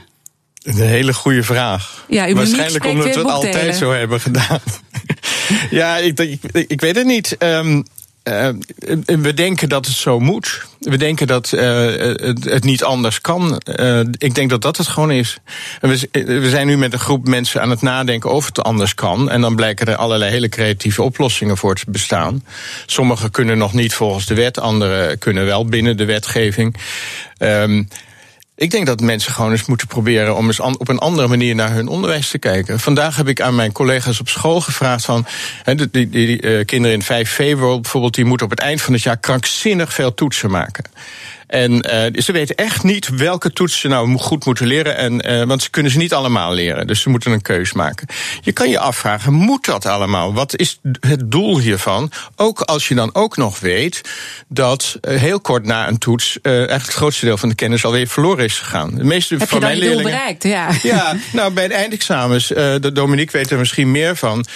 Een hele goede vraag. Ja, u Waarschijnlijk omdat we het altijd zo hebben gedaan. ja, ik, ik, ik, weet het niet. Um, uh, we denken dat het zo moet. We denken dat uh, het, het, niet anders kan. Uh, ik denk dat dat het gewoon is. We, we, zijn nu met een groep mensen aan het nadenken of het anders kan. En dan blijken er allerlei hele creatieve oplossingen voor te bestaan. Sommige kunnen nog niet volgens de wet, andere kunnen wel binnen de wetgeving. Um, ik denk dat mensen gewoon eens moeten proberen om eens op een andere manier naar hun onderwijs te kijken. Vandaag heb ik aan mijn collega's op school gevraagd van die, die, die uh, kinderen in 5V bijvoorbeeld, die moeten op het eind van het jaar krankzinnig veel toetsen maken. En uh, ze weten echt niet welke toetsen ze nou goed moeten leren. En, uh, want ze kunnen ze niet allemaal leren. Dus ze moeten een keus maken. Je kan je afvragen, moet dat allemaal? Wat is het doel hiervan? Ook als je dan ook nog weet dat uh, heel kort na een toets... eigenlijk het grootste deel van de kennis alweer verloren is gegaan. De meeste Heb van je mijn leerlingen. doel bereikt? Ja. Ja, nou bij de eindexamens, de Dominique weet er misschien meer van...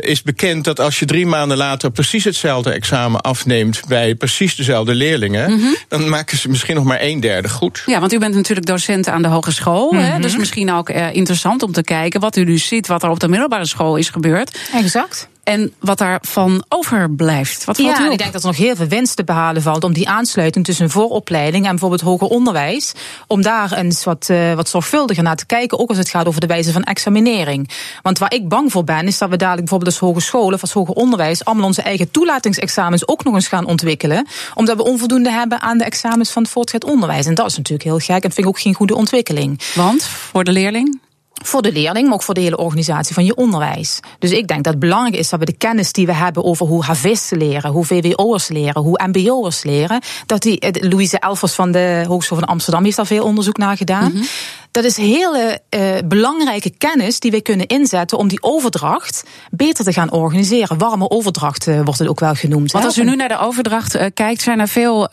is bekend dat als je drie maanden later precies hetzelfde examen afneemt... bij precies dezelfde leerlingen... Mm -hmm dan maken ze misschien nog maar een derde goed. Ja, want u bent natuurlijk docent aan de hogeschool. Mm -hmm. hè, dus misschien ook uh, interessant om te kijken wat u nu ziet, wat er op de middelbare school is gebeurd. Exact. En wat daarvan overblijft. Wat valt ja, ik denk dat er nog heel veel winst te behalen valt om die aansluiting tussen vooropleiding en bijvoorbeeld hoger onderwijs. Om daar eens wat, uh, wat zorgvuldiger naar te kijken, ook als het gaat over de wijze van examinering. Want waar ik bang voor ben, is dat we dadelijk bijvoorbeeld als hogescholen of als hoger onderwijs allemaal onze eigen toelatingsexamens ook nog eens gaan ontwikkelen. Omdat we onvoldoende hebben aan de examens van het voortgezet onderwijs. En dat is natuurlijk heel gek en vind ik ook geen goede ontwikkeling. Want voor de leerling? Voor de leerling, maar ook voor de hele organisatie van je onderwijs. Dus ik denk dat het belangrijk is dat we de kennis die we hebben over hoe havisten leren, hoe VWO'ers leren, hoe MBO'ers leren, dat die, Louise Elvers van de Hogeschool van Amsterdam heeft daar veel onderzoek naar gedaan. -hmm. Dat is hele uh, belangrijke kennis die we kunnen inzetten om die overdracht beter te gaan organiseren. Warme overdracht uh, wordt het ook wel genoemd. Want als u nu naar de overdracht uh, kijkt, zijn er veel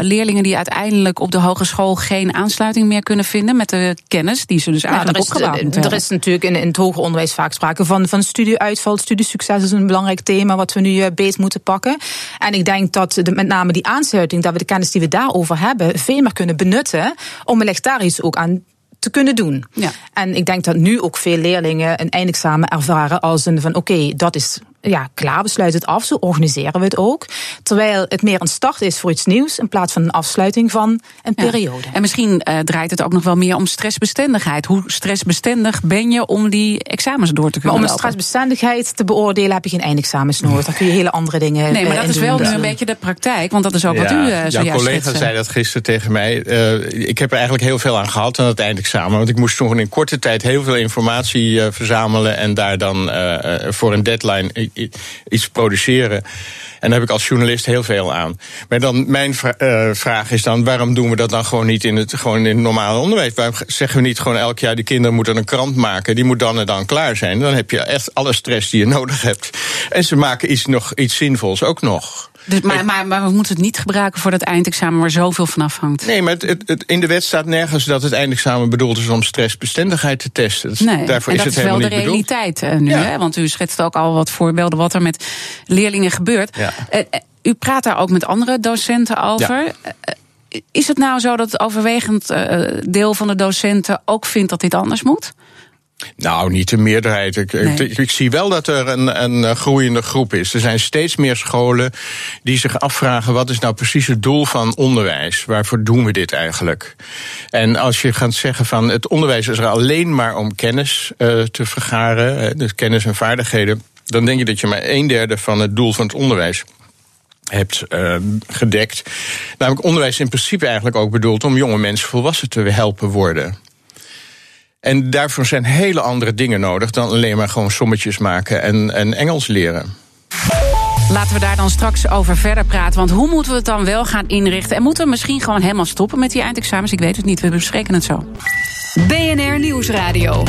leerlingen die uiteindelijk op de hogeschool geen aansluiting meer kunnen vinden met de kennis die ze dus eigenlijk nou, opgebouwd moeten Er is natuurlijk in, in, het hoger onderwijs vaak sprake van, van studieuitval. Studiesucces is een belangrijk thema wat we nu beet moeten pakken. En ik denk dat de, met name die aansluiting, dat we de kennis die we daarover hebben, veel meer kunnen benutten om wellicht daar iets ook aan te kunnen doen. Ja. En ik denk dat nu ook veel leerlingen een eindexamen ervaren als een van oké, okay, dat is ja, klaar, we sluiten het af. Zo organiseren we het ook. Terwijl het meer een start is voor iets nieuws in plaats van een afsluiting van een periode. En misschien uh, draait het ook nog wel meer om stressbestendigheid. Hoe stressbestendig ben je om die examens door te kunnen Maar om een stressbestendigheid te beoordelen heb je geen eindexamens nodig. Dan kun je hele andere dingen Nee, maar dat is wel nu een beetje de praktijk. Want dat is ook wat u uh, zojuist Jouw collega zei dat gisteren tegen mij. Uh, ik heb er eigenlijk heel veel aan gehad aan het eindexamen. Want ik moest toen in korte tijd heel veel informatie verzamelen... en daar dan voor een deadline iets produceren. En daar heb ik als journalist heel veel aan. Maar dan mijn uh, vraag is dan: waarom doen we dat dan gewoon niet in het, gewoon in het normale onderwijs? Waarom zeggen we niet gewoon elk jaar: de kinderen moeten een krant maken, die moet dan en dan klaar zijn? Dan heb je echt alle stress die je nodig hebt. En ze maken iets, nog iets zinvols ook nog. Dus, maar, maar, maar, we moeten het niet gebruiken voor dat eindexamen waar zoveel van afhangt. Nee, maar het, het, in de wet staat nergens dat het eindexamen bedoeld is om stressbestendigheid te testen. Nee, daarvoor is het helemaal niet bedoeld. Dat is wel de realiteit uh, nu, ja. hè? want u schetst ook al wat voorbeelden wat er met leerlingen gebeurt. Ja. Uh, u praat daar ook met andere docenten over. Ja. Uh, is het nou zo dat het overwegend deel van de docenten ook vindt dat dit anders moet? Nou, niet de meerderheid. Ik, nee. ik, ik, zie wel dat er een, een groeiende groep is. Er zijn steeds meer scholen die zich afvragen: wat is nou precies het doel van onderwijs? Waarvoor doen we dit eigenlijk? En als je gaat zeggen van het onderwijs is er alleen maar om kennis uh, te vergaren, dus kennis en vaardigheden, dan denk je dat je maar een derde van het doel van het onderwijs hebt uh, gedekt. Namelijk onderwijs in principe eigenlijk ook bedoeld om jonge mensen volwassen te helpen worden. En daarvoor zijn hele andere dingen nodig dan alleen maar gewoon sommetjes maken en, en Engels leren. Laten we daar dan straks over verder praten. Want hoe moeten we het dan wel gaan inrichten? En moeten we misschien gewoon helemaal stoppen met die eindexamens? Ik weet het niet, we bespreken het zo. BNR Nieuwsradio.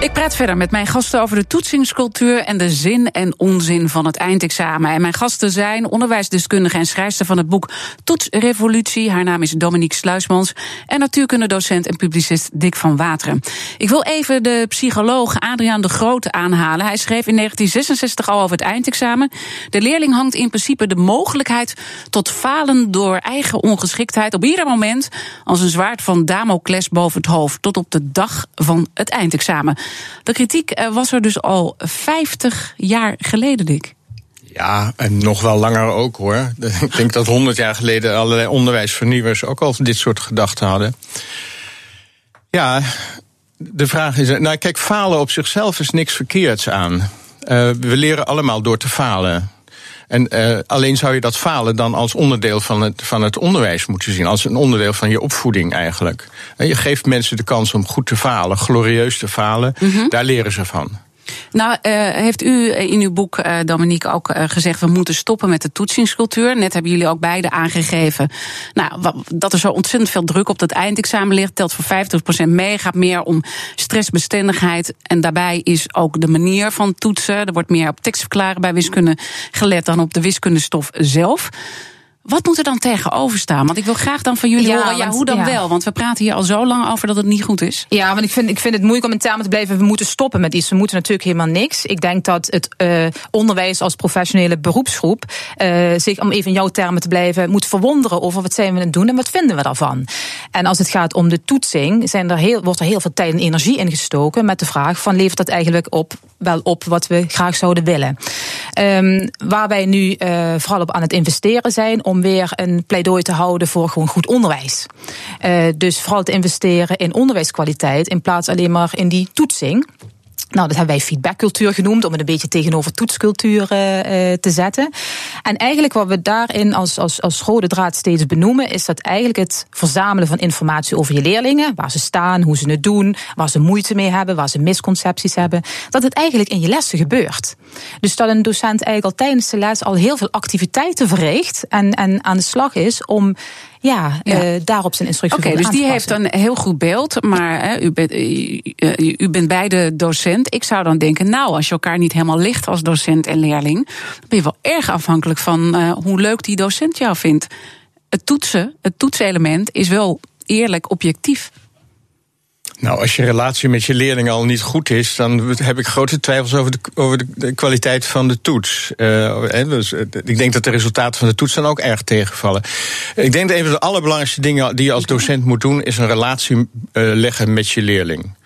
Ik praat verder met mijn gasten over de toetsingscultuur en de zin en onzin van het eindexamen. En mijn gasten zijn onderwijsdeskundige en schrijfster van het boek Toetsrevolutie. Haar naam is Dominique Sluismans. En natuurkundedocent en publicist Dick van Wateren. Ik wil even de psycholoog Adriaan de Groot aanhalen. Hij schreef in 1966 al over het eindexamen. De leerling hangt in principe de mogelijkheid tot falen door eigen ongeschiktheid op ieder moment als een zwaard van Damocles boven het hoofd tot op de dag van het eindexamen. De kritiek eh, was er dus al 50 jaar geleden, Dick. Ja, en nog wel langer ook hoor. Ik denk dat 100 jaar geleden allerlei onderwijsvernieuwers ook al dit soort gedachten hadden. Ja, de vraag is. Nou, kijk, falen op zichzelf is niks verkeerds aan. Uh, we leren allemaal door te falen. En uh, alleen zou je dat falen dan als onderdeel van het, van het onderwijs moeten zien. Als een onderdeel van je opvoeding eigenlijk. En je geeft mensen de kans om goed te falen, glorieus te falen. Mm -hmm. Daar leren ze van. Nou, uh, heeft u in uw boek, uh, Dominique, ook uh, gezegd... we moeten stoppen met de toetsingscultuur. Net hebben jullie ook beide aangegeven... Nou, dat er zo ontzettend veel druk op dat eindexamen ligt. Telt voor 50% mee, gaat meer om stressbestendigheid. En daarbij is ook de manier van toetsen. Er wordt meer op tekstverklaren bij wiskunde gelet... dan op de wiskundestof zelf. Wat moet er dan tegenover staan? Want ik wil graag dan van jullie ja, horen, ja, want, hoe dan ja. wel? Want we praten hier al zo lang over dat het niet goed is. Ja, want ik vind, ik vind het moeilijk om in termen te blijven. We moeten stoppen met iets. We moeten natuurlijk helemaal niks. Ik denk dat het uh, onderwijs als professionele beroepsgroep uh, zich, om even in jouw termen te blijven, moet verwonderen over wat zijn we aan het doen en wat vinden we daarvan. En als het gaat om de toetsing, zijn er heel, wordt er heel veel tijd en energie in gestoken met de vraag van levert dat eigenlijk op, wel op wat we graag zouden willen. Um, waar wij nu uh, vooral op aan het investeren zijn om weer een pleidooi te houden voor gewoon goed onderwijs. Uh, dus vooral te investeren in onderwijskwaliteit in plaats alleen maar in die toetsing. Nou, dat hebben wij feedbackcultuur genoemd, om het een beetje tegenover toetscultuur uh, te zetten. En eigenlijk wat we daarin als, als, als rode draad steeds benoemen, is dat eigenlijk het verzamelen van informatie over je leerlingen, waar ze staan, hoe ze het doen, waar ze moeite mee hebben, waar ze misconcepties hebben, dat het eigenlijk in je lessen gebeurt. Dus dat een docent eigenlijk al tijdens de les al heel veel activiteiten verricht en, en aan de slag is om ja, ja. Uh, daarop zijn instructie Oké, okay, dus die heeft een heel goed beeld. Maar hè, u, bent, u, u, bent beide docent. Ik zou dan denken, nou, als je elkaar niet helemaal ligt als docent en leerling, dan ben je wel erg afhankelijk van uh, hoe leuk die docent jou vindt. Het toetsen, het toetselement is wel eerlijk objectief. Nou, als je relatie met je leerling al niet goed is, dan heb ik grote twijfels over de, over de kwaliteit van de toets. Uh, dus, ik denk dat de resultaten van de toets dan ook erg tegenvallen. Ik denk dat een van de allerbelangrijkste dingen die je als docent moet doen, is een relatie uh, leggen met je leerling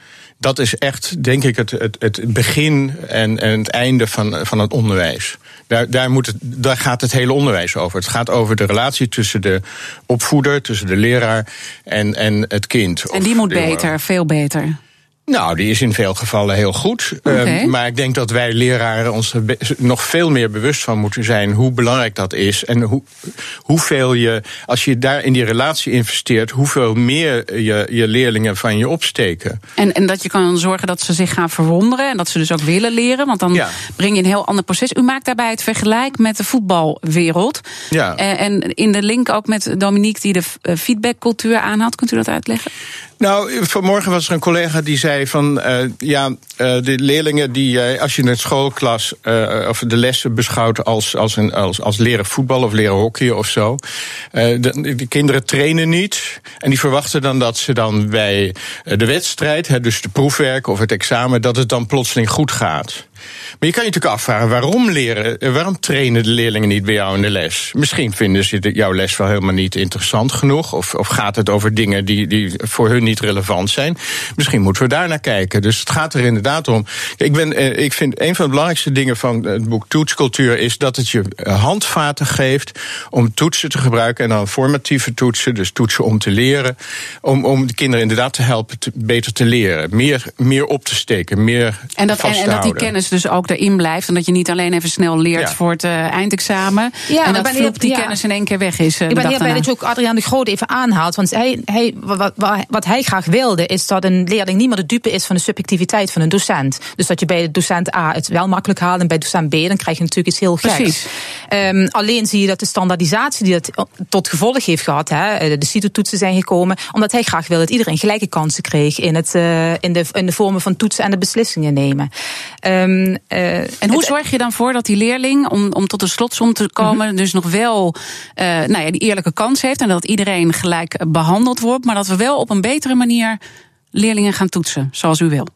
dat is echt, denk ik, het, het, het begin en, en het einde van, van het onderwijs. Daar, daar, moet het, daar gaat het hele onderwijs over. Het gaat over de relatie tussen de opvoeder, tussen de leraar en, en het kind. En die moet beter, veel beter. Nou, die is in veel gevallen heel goed. Okay. Uh, maar ik denk dat wij leraren ons er nog veel meer bewust van moeten zijn hoe belangrijk dat is. En hoe, hoeveel je, als je daar in die relatie investeert, hoeveel meer je, je leerlingen van je opsteken. En, en dat je kan zorgen dat ze zich gaan verwonderen en dat ze dus ook willen leren. Want dan ja. breng je een heel ander proces. U maakt daarbij het vergelijk met de voetbalwereld. Ja. En, en in de link ook met Dominique die de feedbackcultuur aanhaalt. Kunt u dat uitleggen? Nou, vanmorgen was er een collega die zei van uh, ja, uh, de leerlingen die uh, als je een schoolklas of de lessen beschouwt als, als, een, als, als leren voetbal of leren hockey of zo. de, de, kinderen trainen niet. En die verwachten dan dat ze dan bij de wedstrijd, hè, dus de proefwerk of het examen, dat het dan plotseling goed gaat. Maar je kan je natuurlijk afvragen waarom leren, waarom trainen de leerlingen niet bij jou in de les? Misschien vinden ze jouw les wel helemaal niet interessant genoeg, of, of gaat het over dingen die, die voor hun niet relevant zijn. Misschien moeten we daar naar kijken. Dus het gaat er inderdaad om. Ik, ben, ik vind een van de belangrijkste dingen van het boek Toetscultuur is dat het je handvaten geeft om toetsen te gebruiken en dan formatieve toetsen, dus toetsen om te leren, om, om de kinderen inderdaad te helpen te, beter te leren, meer, meer op te steken, meer en dat, en, en dat die kennis dus ook erin blijft. En dat je niet alleen even snel leert Ja. voor het eh, eindexamen. Ja, en dat ben vloep, die ja. kennis in één keer weg is. Ik ben heel blij dat je ook Adriaan de Groot even aanhaalt. Want hij, hij, wat, wat, wat hij graag wilde, is dat een leerling niet meer de dupe is van de subjectiviteit van een docent. Dus dat je bij docent A het wel makkelijk haalt en bij docent B dan krijg je natuurlijk iets heel geks. Precies. Ehm, alleen zie je dat de standaardisatie die dat tot gevolg heeft gehad, hè, eh, de CITO-toetsen zijn gekomen, omdat hij graag wil dat iedereen gelijke kansen kreeg in, het, eh, in, de, in de vormen van toetsen en de beslissingen nemen. Ehm, eh, En hoe zorg je dan voor dat die leerling, om, om tot een slotsom te komen, Mhm. dus nog wel eh, nou ja, die eerlijke kans heeft en dat iedereen gelijk behandeld wordt, maar dat we wel op een betere manier leerlingen gaan toetsen, zoals u wil?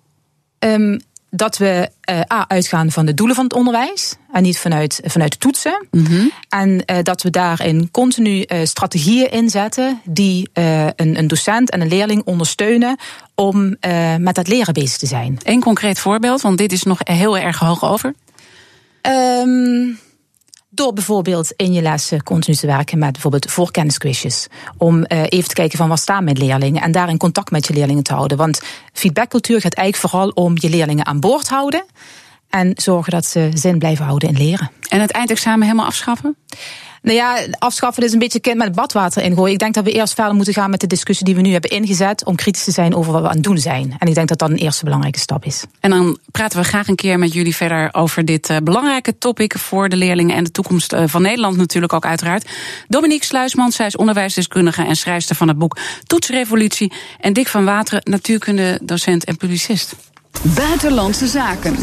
Ehm, dat we eh, A, uitgaan van de doelen van het onderwijs en niet vanuit, vanuit de toetsen. En eh, dat we daarin continu eh, strategieën inzetten die een, een docent en een leerling ondersteunen om met dat leren bezig te zijn. Eén concreet voorbeeld, want dit is nog heel erg hoog over. Ehm, door bijvoorbeeld in je lessen continu te werken met bijvoorbeeld voorkennisquizjes. Om eh, even te kijken van waar staan mijn leerlingen en daarin contact met je leerlingen te houden. Want feedbackcultuur gaat eigenlijk vooral om je leerlingen aan boord houden. En zorgen dat ze zin blijven houden in leren. En het eindexamen helemaal afschaffen? Nou ja, afschaffen is een beetje kind met badwater ingooien. Ik denk dat we eerst verder moeten gaan met de discussie die we nu hebben ingezet. om kritisch te zijn over wat we aan het doen zijn. En ik denk dat dat een eerste belangrijke stap is. En dan praten we graag een keer met jullie verder over dit eh, belangrijke topic voor de leerlingen en de toekomst eh, van Nederland natuurlijk ook uiteraard. Dominique Sluisman, zij is onderwijsdeskundige en schrijfster van het boek Toetsrevolutie. En Dick van Wateren, natuurkunde docent en publicist. Buitenlandse zaken.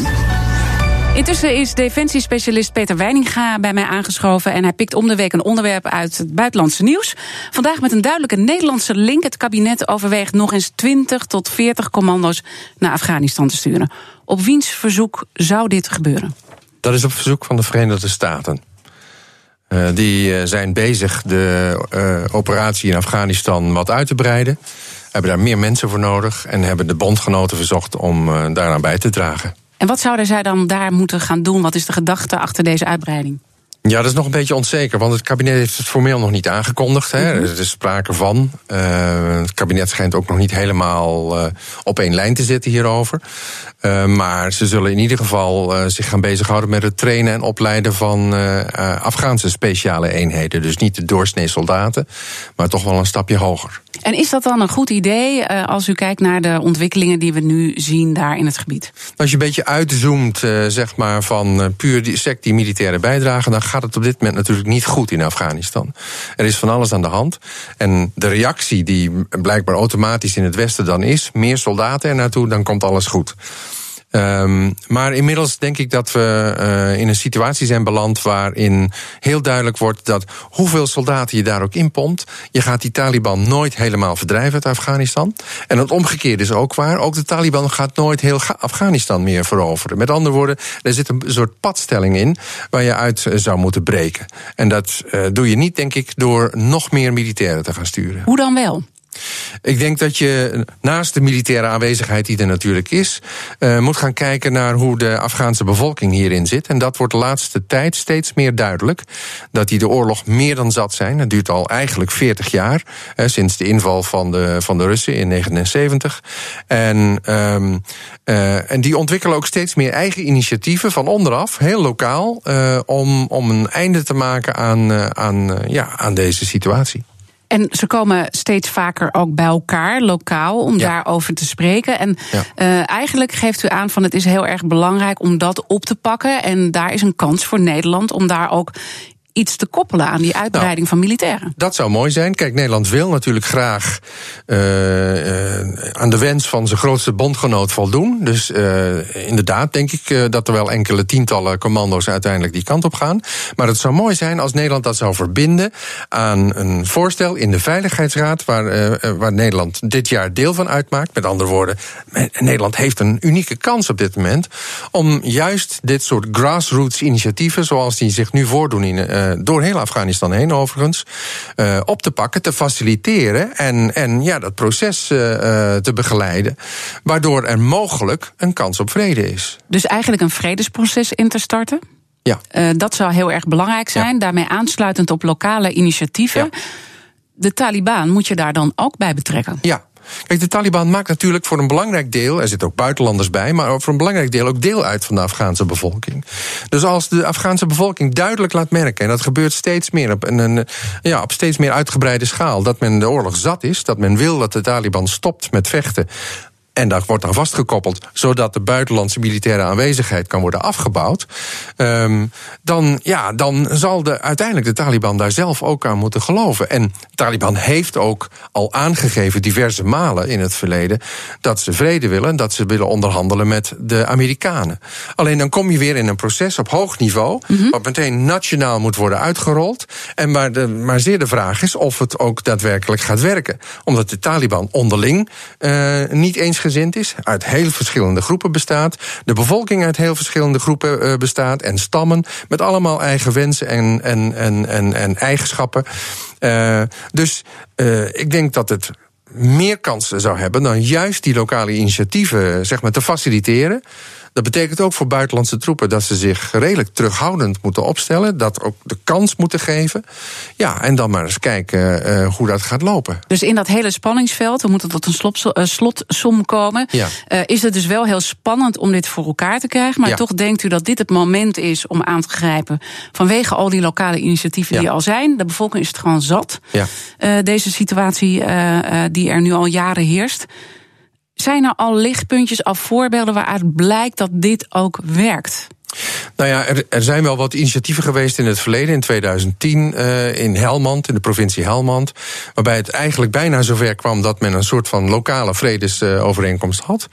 Intussen is defensiespecialist Peter Weininga bij mij aangeschoven. En hij pikt om de week een onderwerp uit het buitenlandse nieuws. Vandaag met een duidelijke Nederlandse link. Het kabinet overweegt nog eens 20 tot 40 commando's naar Afghanistan te sturen. Op wiens verzoek zou dit gebeuren? Dat is op verzoek van de Verenigde Staten. Eh, die eh, zijn bezig de eh, operatie in Afghanistan wat uit te breiden. Hebben daar meer mensen voor nodig. En hebben de bondgenoten verzocht om eh, daaraan bij te dragen. En wat zouden zij dan daar moeten gaan doen? Wat is de gedachte achter deze uitbreiding? Ja, dat is nog een beetje onzeker, want het kabinet heeft het formeel nog niet aangekondigd. Hè. Er is sprake van. Eh, het kabinet schijnt ook nog niet helemaal eh, op één lijn te zitten hierover. Eh, maar ze zullen in ieder geval zich gaan bezighouden met het trainen en opleiden van Afghaanse speciale eenheden. Dus niet de doorsnee soldaten, maar toch wel een stapje hoger. En is dat dan een goed idee eh, als u kijkt naar de ontwikkelingen die we nu zien daar in het gebied? Als je een beetje uitzoomt, eh, zeg maar, van eh, puur die sect die militaire bijdragen, dan gaat het op dit moment natuurlijk niet goed in Afghanistan. Er is van alles aan de hand. En de reactie die blijkbaar automatisch in het Westen dan is, meer soldaten er naartoe, dan komt alles goed. Ehm, maar inmiddels denk ik dat we eh, in een situatie zijn beland waarin heel duidelijk wordt dat hoeveel soldaten je daar ook inpompt, je gaat die Taliban nooit helemaal verdrijven uit Afghanistan. En het omgekeerde is ook waar. Ook de Taliban gaat nooit heel Afghanistan meer veroveren. Met andere woorden, er zit een soort padstelling in waar je uit eh, zou moeten breken. En dat eh, doe je niet, denk ik, door nog meer militairen te gaan sturen. Hoe dan wel? Ik denk dat je naast de militaire aanwezigheid die er natuurlijk is, uh, moet gaan kijken naar hoe de Afghaanse bevolking hierin zit. En dat wordt de laatste tijd steeds meer duidelijk. Dat die de oorlog meer dan zat zijn. Het duurt al eigenlijk 40 jaar, sinds de inval van de, van de Russen in 1979. En, um, uh, en die ontwikkelen ook steeds meer eigen initiatieven van onderaf, heel lokaal, om, om een einde te maken aan, aan, ja, aan deze situatie. En ze komen steeds vaker ook bij elkaar, lokaal, om daarover te spreken. En uh, eigenlijk geeft u aan van het is heel erg belangrijk om dat op te pakken. En daar is een kans voor Nederland om daar ook iets te koppelen aan die uitbreiding nou, van militairen. Dat zou mooi zijn. Kijk, Nederland wil natuurlijk graag uh, uh, aan de wens van zijn grootste bondgenoot voldoen. Dus uh, inderdaad denk ik dat er wel enkele tientallen commando's uiteindelijk die kant op gaan. Maar het zou mooi zijn als Nederland dat zou verbinden aan een voorstel in de Veiligheidsraad, waar, waar Nederland dit jaar deel van uitmaakt. Met andere woorden, Nederland heeft een unieke kans op dit moment om juist dit soort grassroots initiatieven, zoals die zich nu voordoen in eh, door heel Afghanistan heen overigens, uh, op te pakken, te faciliteren en, en ja, dat proces uh, te begeleiden. Waardoor er mogelijk een kans op vrede is. Dus eigenlijk een vredesproces in te starten? Ja. dat zou heel erg belangrijk zijn. Daarmee aansluitend op lokale initiatieven. Ja. De Taliban moet je daar dan ook bij betrekken? Ja, Kijk, de Taliban maakt natuurlijk voor een belangrijk deel, er zitten ook buitenlanders bij, maar voor een belangrijk deel ook deel uit van de Afghaanse bevolking. Dus als de Afghaanse bevolking duidelijk laat merken, en dat gebeurt steeds meer op een, ja, op steeds meer uitgebreide schaal, dat men de oorlog zat is, dat men wil dat de Taliban stopt met vechten, en dat wordt dan vastgekoppeld, zodat de buitenlandse militaire aanwezigheid kan worden afgebouwd. Um, dan, ja, dan zal de, uiteindelijk de Taliban daar zelf ook aan moeten geloven. En de Taliban heeft ook al aangegeven diverse malen in het verleden dat ze vrede willen, dat ze willen onderhandelen met de Amerikanen. Alleen dan kom je weer in een proces op hoog niveau, mm -hmm. wat meteen nationaal moet worden uitgerold. En maar, de, maar zeer de vraag is of het ook daadwerkelijk gaat werken. Omdat de Taliban onderling uh, niet eens gezind is, uit heel verschillende groepen bestaat, de bevolking uit heel verschillende groepen uh, bestaat en stammen met allemaal eigen wensen en, en, en, en, en eigenschappen. Uh, dus uh, ik denk dat het meer kansen zou hebben dan juist die lokale initiatieven zeg maar, te faciliteren. Dat betekent ook voor buitenlandse troepen dat ze zich redelijk terughoudend moeten opstellen. Dat ook de kans moeten geven. Ja, en dan maar eens kijken uh, hoe dat gaat lopen. Dus in dat hele spanningsveld, we moeten tot een slot, uh, slotsom komen. Ja. Uh, is het dus wel heel spannend om dit voor elkaar te krijgen. Maar ja. toch denkt u dat dit het moment is om aan te grijpen. Vanwege al die lokale initiatieven ja. die er al zijn. De bevolking is het gewoon zat. deze situatie die er nu al jaren heerst. Zijn er al lichtpuntjes, al voorbeelden waaruit blijkt dat dit ook werkt? Nou ja, er, er, zijn wel wat initiatieven geweest in het verleden, in 2010, uh, in Helmand, in de provincie Helmand. Waarbij het eigenlijk bijna zover kwam dat men een soort van lokale vredesovereenkomst had.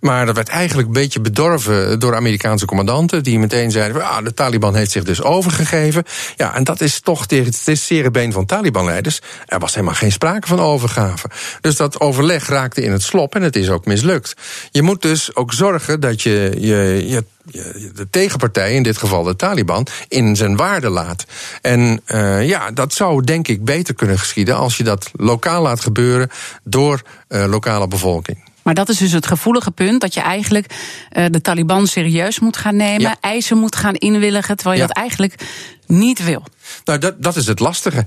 Maar dat werd eigenlijk een beetje bedorven door Amerikaanse commandanten, die meteen zeiden: ah, de Taliban heeft zich dus overgegeven. Ja, en dat is toch tegen het zere been van Taliban-leiders. Er was helemaal geen sprake van overgave. Dus dat overleg raakte in het slop en het is ook mislukt. Je moet dus ook zorgen dat je je, je de tegenpartij, in dit geval de Taliban, in zijn waarde laat. En uh, ja, dat zou denk ik beter kunnen geschieden als je dat lokaal laat gebeuren door uh, lokale bevolking. Maar dat is dus het gevoelige punt dat je eigenlijk uh, de Taliban serieus moet gaan nemen, ja. eisen moet gaan inwilligen, terwijl je ja. dat eigenlijk niet wil. Nou, dat, dat is het lastige.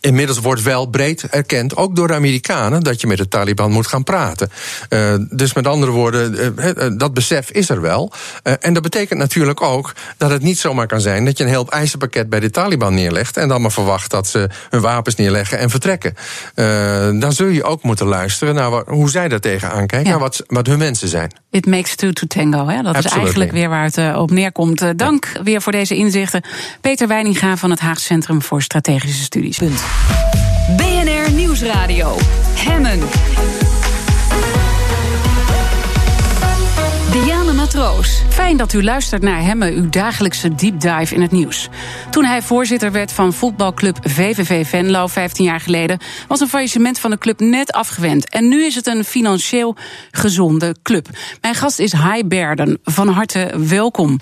Inmiddels wordt wel breed erkend, ook door de Amerikanen, dat je met de Taliban moet gaan praten. Uh, dus met andere woorden, uh, dat besef is er wel. Uh, en dat betekent natuurlijk ook dat het niet zomaar kan zijn dat je een heel eisenpakket bij de Taliban neerlegt en dan maar verwacht dat ze hun wapens neerleggen en vertrekken. dan zul je ook moeten luisteren naar wat, hoe zij daar tegenaan kijken, ja. naar wat, wat hun mensen zijn. It makes two to tango, hè? dat Absolutely. is eigenlijk weer waar het op neerkomt. dank ja. weer voor deze inzichten. Peter Weininga van het Haag Centrum voor Strategische Studies. Punt. BNR Nieuwsradio. Hemmen. Matroos. Fijn dat u luistert naar Hemmen, uw dagelijkse deep dive in het nieuws. Toen hij voorzitter werd van voetbalclub VVV Venlo 15 jaar geleden... was een faillissement van de club net afgewend. En nu is het een financieel gezonde club. Mijn gast is Hai Berden. Van harte welkom.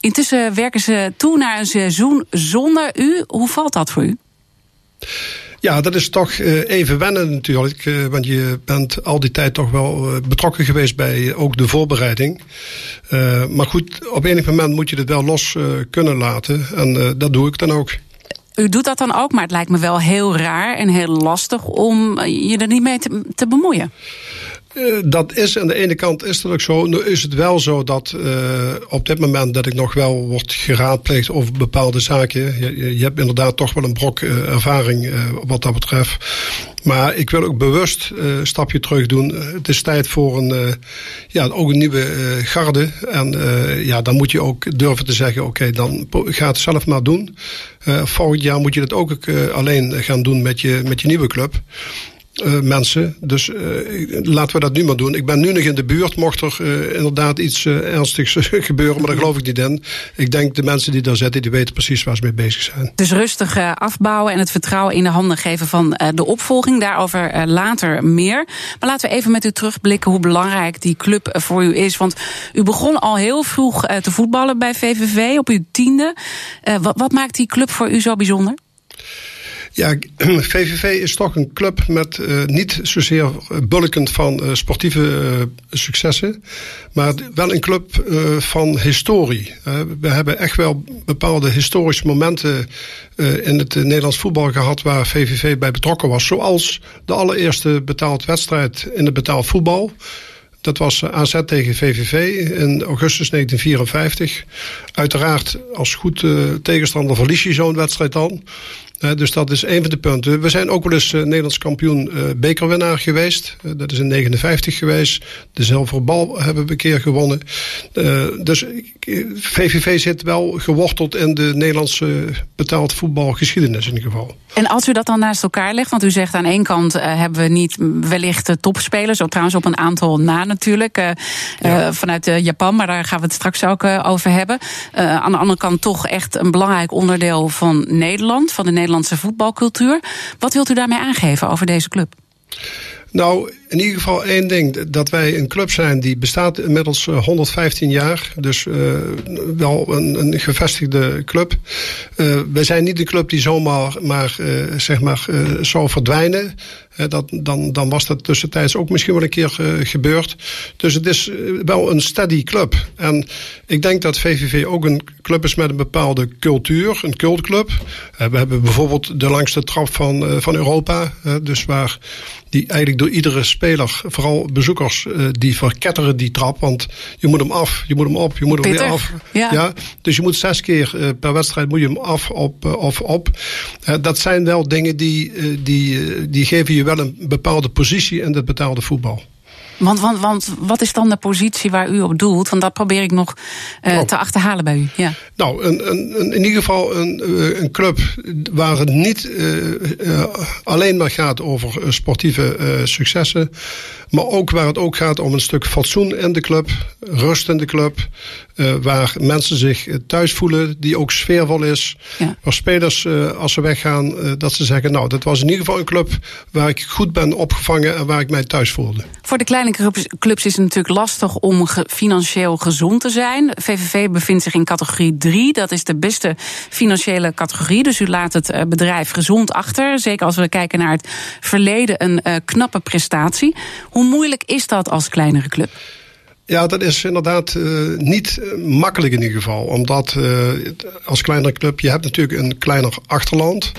Intussen werken ze toe naar een seizoen zonder u. Hoe valt dat voor u? Ja, dat is toch even wennen natuurlijk. want je bent al die tijd toch wel betrokken geweest bij ook de voorbereiding. maar goed, op enig moment moet je het wel los kunnen laten. En dat doe ik dan ook. U doet dat dan ook, maar het lijkt me wel heel raar en heel lastig om je er niet mee te bemoeien. Eh, dat is aan de ene kant is dat ook zo. Nu is het wel zo dat uh, op dit moment dat ik nog wel word geraadpleegd over bepaalde zaken. Je, je hebt inderdaad toch wel een brok uh, ervaring wat dat betreft. Maar ik wil ook bewust een stapje terug doen. Het is tijd voor een, ja, ook een nieuwe garde. En ja, dan moet je ook durven te zeggen: oké, dan ga het zelf maar doen. volgend jaar moet je het ook alleen gaan doen met je, met je nieuwe club. Uh, mensen. Dus uh, laten we dat nu maar doen. Ik ben nu nog in de buurt. Mocht er uh, inderdaad iets ernstigs gebeuren, maar daar geloof ik niet in. Ik denk de mensen die daar zitten, die weten precies waar ze mee bezig zijn. Dus rustig afbouwen en het vertrouwen in de handen geven van de opvolging. Daarover later meer. Maar laten we even met u terugblikken hoe belangrijk die club voor u is. Want u begon al heel vroeg te voetballen bij VVV op uw tiende. Wat maakt die club voor u zo bijzonder? Ja, VVV is toch een club met uh, niet zozeer bulkend van uh, sportieve successen, maar wel een club van historie. we hebben echt wel bepaalde historische momenten in het Nederlands voetbal gehad waar VVV bij betrokken was. Zoals de allereerste betaald wedstrijd in het betaald voetbal. Dat was AZ tegen VVV in augustus 1954. Uiteraard als goed tegenstander verlies je zo'n wedstrijd dan dus dat is een van de punten. We zijn ook wel eens uh, Nederlands kampioen uh, bekerwinnaar geweest. Dat is in 59 geweest. De zilveren bal hebben we een keer gewonnen. dus VVV zit wel geworteld in de Nederlandse betaald voetbalgeschiedenis in ieder geval. En als u dat dan naast elkaar legt, want u zegt aan één kant hebben we niet wellicht topspelers, ook trouwens op een aantal na natuurlijk, ja. vanuit Japan, maar daar gaan we het straks ook over hebben. aan de andere kant toch echt een belangrijk onderdeel van Nederland, van de Nederlandse voetbalcultuur. Wat wilt u daarmee aangeven over deze club? Nou, in ieder geval één ding. Dat wij een club zijn die bestaat inmiddels 115 eh, jaar. Dus uh, wel een, een, gevestigde club. Uh, wij zijn niet de club die zomaar maar, zeg maar, zou verdwijnen. dat, dan, dan was dat tussentijds ook misschien wel een keer gebeurd. Dus het is wel een steady club. En ik denk dat VVV ook een club is met een bepaalde cultuur. Een cultclub. we hebben bijvoorbeeld de langste trap van, van Europa. dus waar die eigenlijk door iedere speler, vooral bezoekers, uh, die verketteren die trap. Want je moet hem af, je moet hem op, je moet hem weer af. Ja. ja. Dus je moet zes keer uh, per wedstrijd moet je hem af, op, uh, of op. dat zijn wel dingen die, die, die geven je wel een bepaalde positie in het betaalde voetbal. Want, want, want wat is dan de positie waar u op doelt? Want dat probeer ik nog uh, te achterhalen bij u. Ja. Nou, een, een, in ieder geval een, eh, een club waar het niet uh, alleen maar gaat over sportieve successen. Maar ook waar het ook gaat om een stuk fatsoen in de club, rust in de club. waar mensen zich thuis voelen, die ook sfeervol is. Ja. Waar spelers, als ze weggaan, dat ze zeggen: Nou, dat was in ieder geval een club waar ik goed ben opgevangen en waar ik mij thuis voelde. Voor de kleine clubs is het natuurlijk lastig om financieel gezond te zijn. VVV bevindt zich in categorie 3. Dat is de beste financiële categorie. Dus u laat het eh, bedrijf gezond achter. Zeker als we kijken naar het verleden, een uh, knappe prestatie. Hoe moeilijk is dat als kleinere club? Ja, dat is inderdaad uh, niet makkelijk in ieder geval. Omdat als kleinere club, je hebt natuurlijk een kleiner achterland.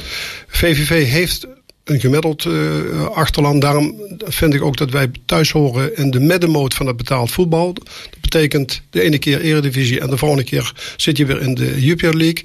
VVV heeft een gemiddeld uh, achterland. Daarom vind ik ook dat wij thuis horen in de middenmoot van het betaald voetbal. Dat betekent de ene keer Eredivisie en de volgende keer zit je weer in de Jupiler League.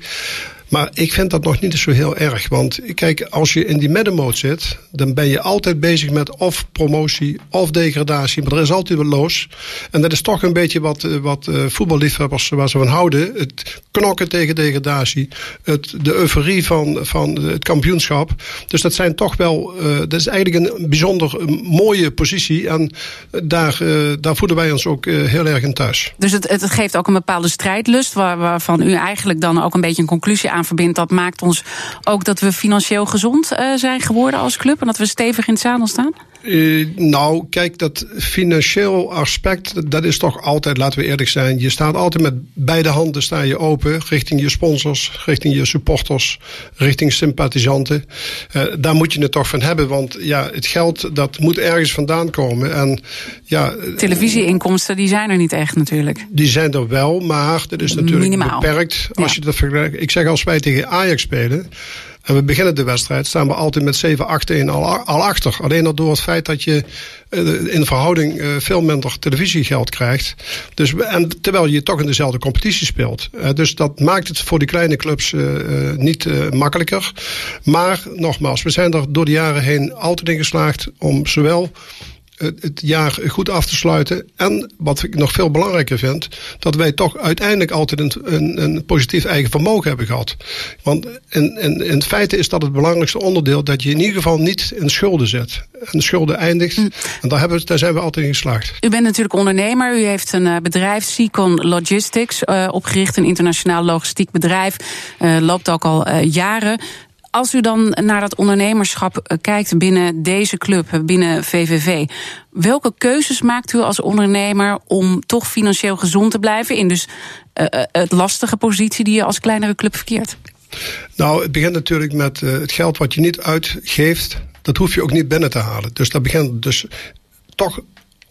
Maar ik vind dat nog niet zo heel erg. Want kijk, als je in die middenmoot zit, dan ben je altijd bezig met of promotie of degradatie. Maar er is altijd wat los. En dat is toch een beetje wat, eh, wat uh, voetballiefhebbers waar ze van houden. Het knokken tegen degradatie. Het, de euforie van, van het kampioenschap. Dus dat zijn toch wel. Uh, dat is eigenlijk een bijzonder mooie positie. En daar, uh, daar voelen wij ons ook heel erg in thuis. Dus het, het geeft ook een bepaalde strijdlust. Waar, waarvan u eigenlijk dan ook een beetje een conclusie aan verbindt, dat maakt ons ook dat we financieel gezond uh, zijn geworden als club en dat we stevig in het zadel staan? Uh, nou, kijk, dat financieel aspect, dat is toch altijd, laten we eerlijk zijn, je staat altijd met beide handen sta je open richting je sponsors, richting je supporters, richting sympathisanten. Uh, daar moet je het toch van hebben, want ja, het geld dat moet ergens vandaan komen. En, ja, Televisieinkomsten, die zijn er niet echt natuurlijk. Die zijn er wel, maar dat is natuurlijk Minimaal. beperkt als ja. je dat vergelijkt. Ik zeg als wij tegen Ajax spelen. En we beginnen de wedstrijd, staan we altijd met 7, 8, 1 al, al achter. Alleen al door het feit dat je uh, in verhouding uh, veel minder televisiegeld krijgt. Dus, en terwijl je toch in dezelfde competitie speelt. Uh, dus dat maakt het voor die kleine clubs niet makkelijker. Maar nogmaals, we zijn er door de jaren heen altijd in geslaagd om zowel het jaar goed af te sluiten. En wat ik nog veel belangrijker vind, dat wij toch uiteindelijk altijd een, een, een positief eigen vermogen hebben gehad. Want in, in, in feite is dat het belangrijkste onderdeel dat je in ieder geval niet in schulden zit. En de schulden eindigt. Mm. En daar, hebben we, daar zijn we altijd in geslaagd. U bent natuurlijk ondernemer. U heeft een uh, bedrijf, Seacon Logistics, uh, opgericht. Een internationaal logistiek bedrijf. Uh, loopt ook al jaren. Als u dan naar dat ondernemerschap eh, kijkt binnen deze club, binnen VVV, welke keuzes maakt u als ondernemer om toch financieel gezond te blijven in dus uh, het lastige positie die je als kleinere club verkeert? Nou, het begint natuurlijk met het geld wat je niet uitgeeft. Dat hoef je ook niet binnen te halen. Dus dat begint dus toch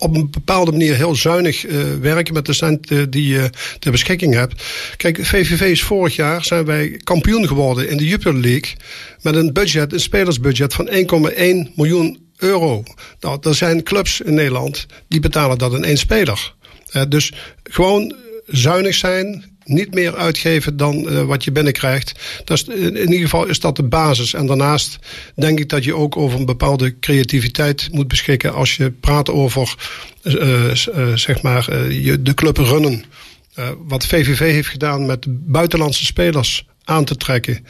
op een bepaalde manier heel zuinig uh, werken met de centen die je ter beschikking hebt. Kijk, VVV is vorig jaar zijn wij kampioen geworden in de Jupiler League met een budget, een spelersbudget van 1,1 miljoen euro. Nou, er zijn clubs in Nederland die betalen dat in één speler. Uh, dus gewoon zuinig zijn, niet meer uitgeven dan uh, wat je binnenkrijgt. Dat is, in ieder geval is dat de basis. En daarnaast denk ik dat je ook over een bepaalde creativiteit moet beschikken als je praat over uh, zeg maar, je, de club runnen. wat VVV heeft gedaan met buitenlandse spelers aan te trekken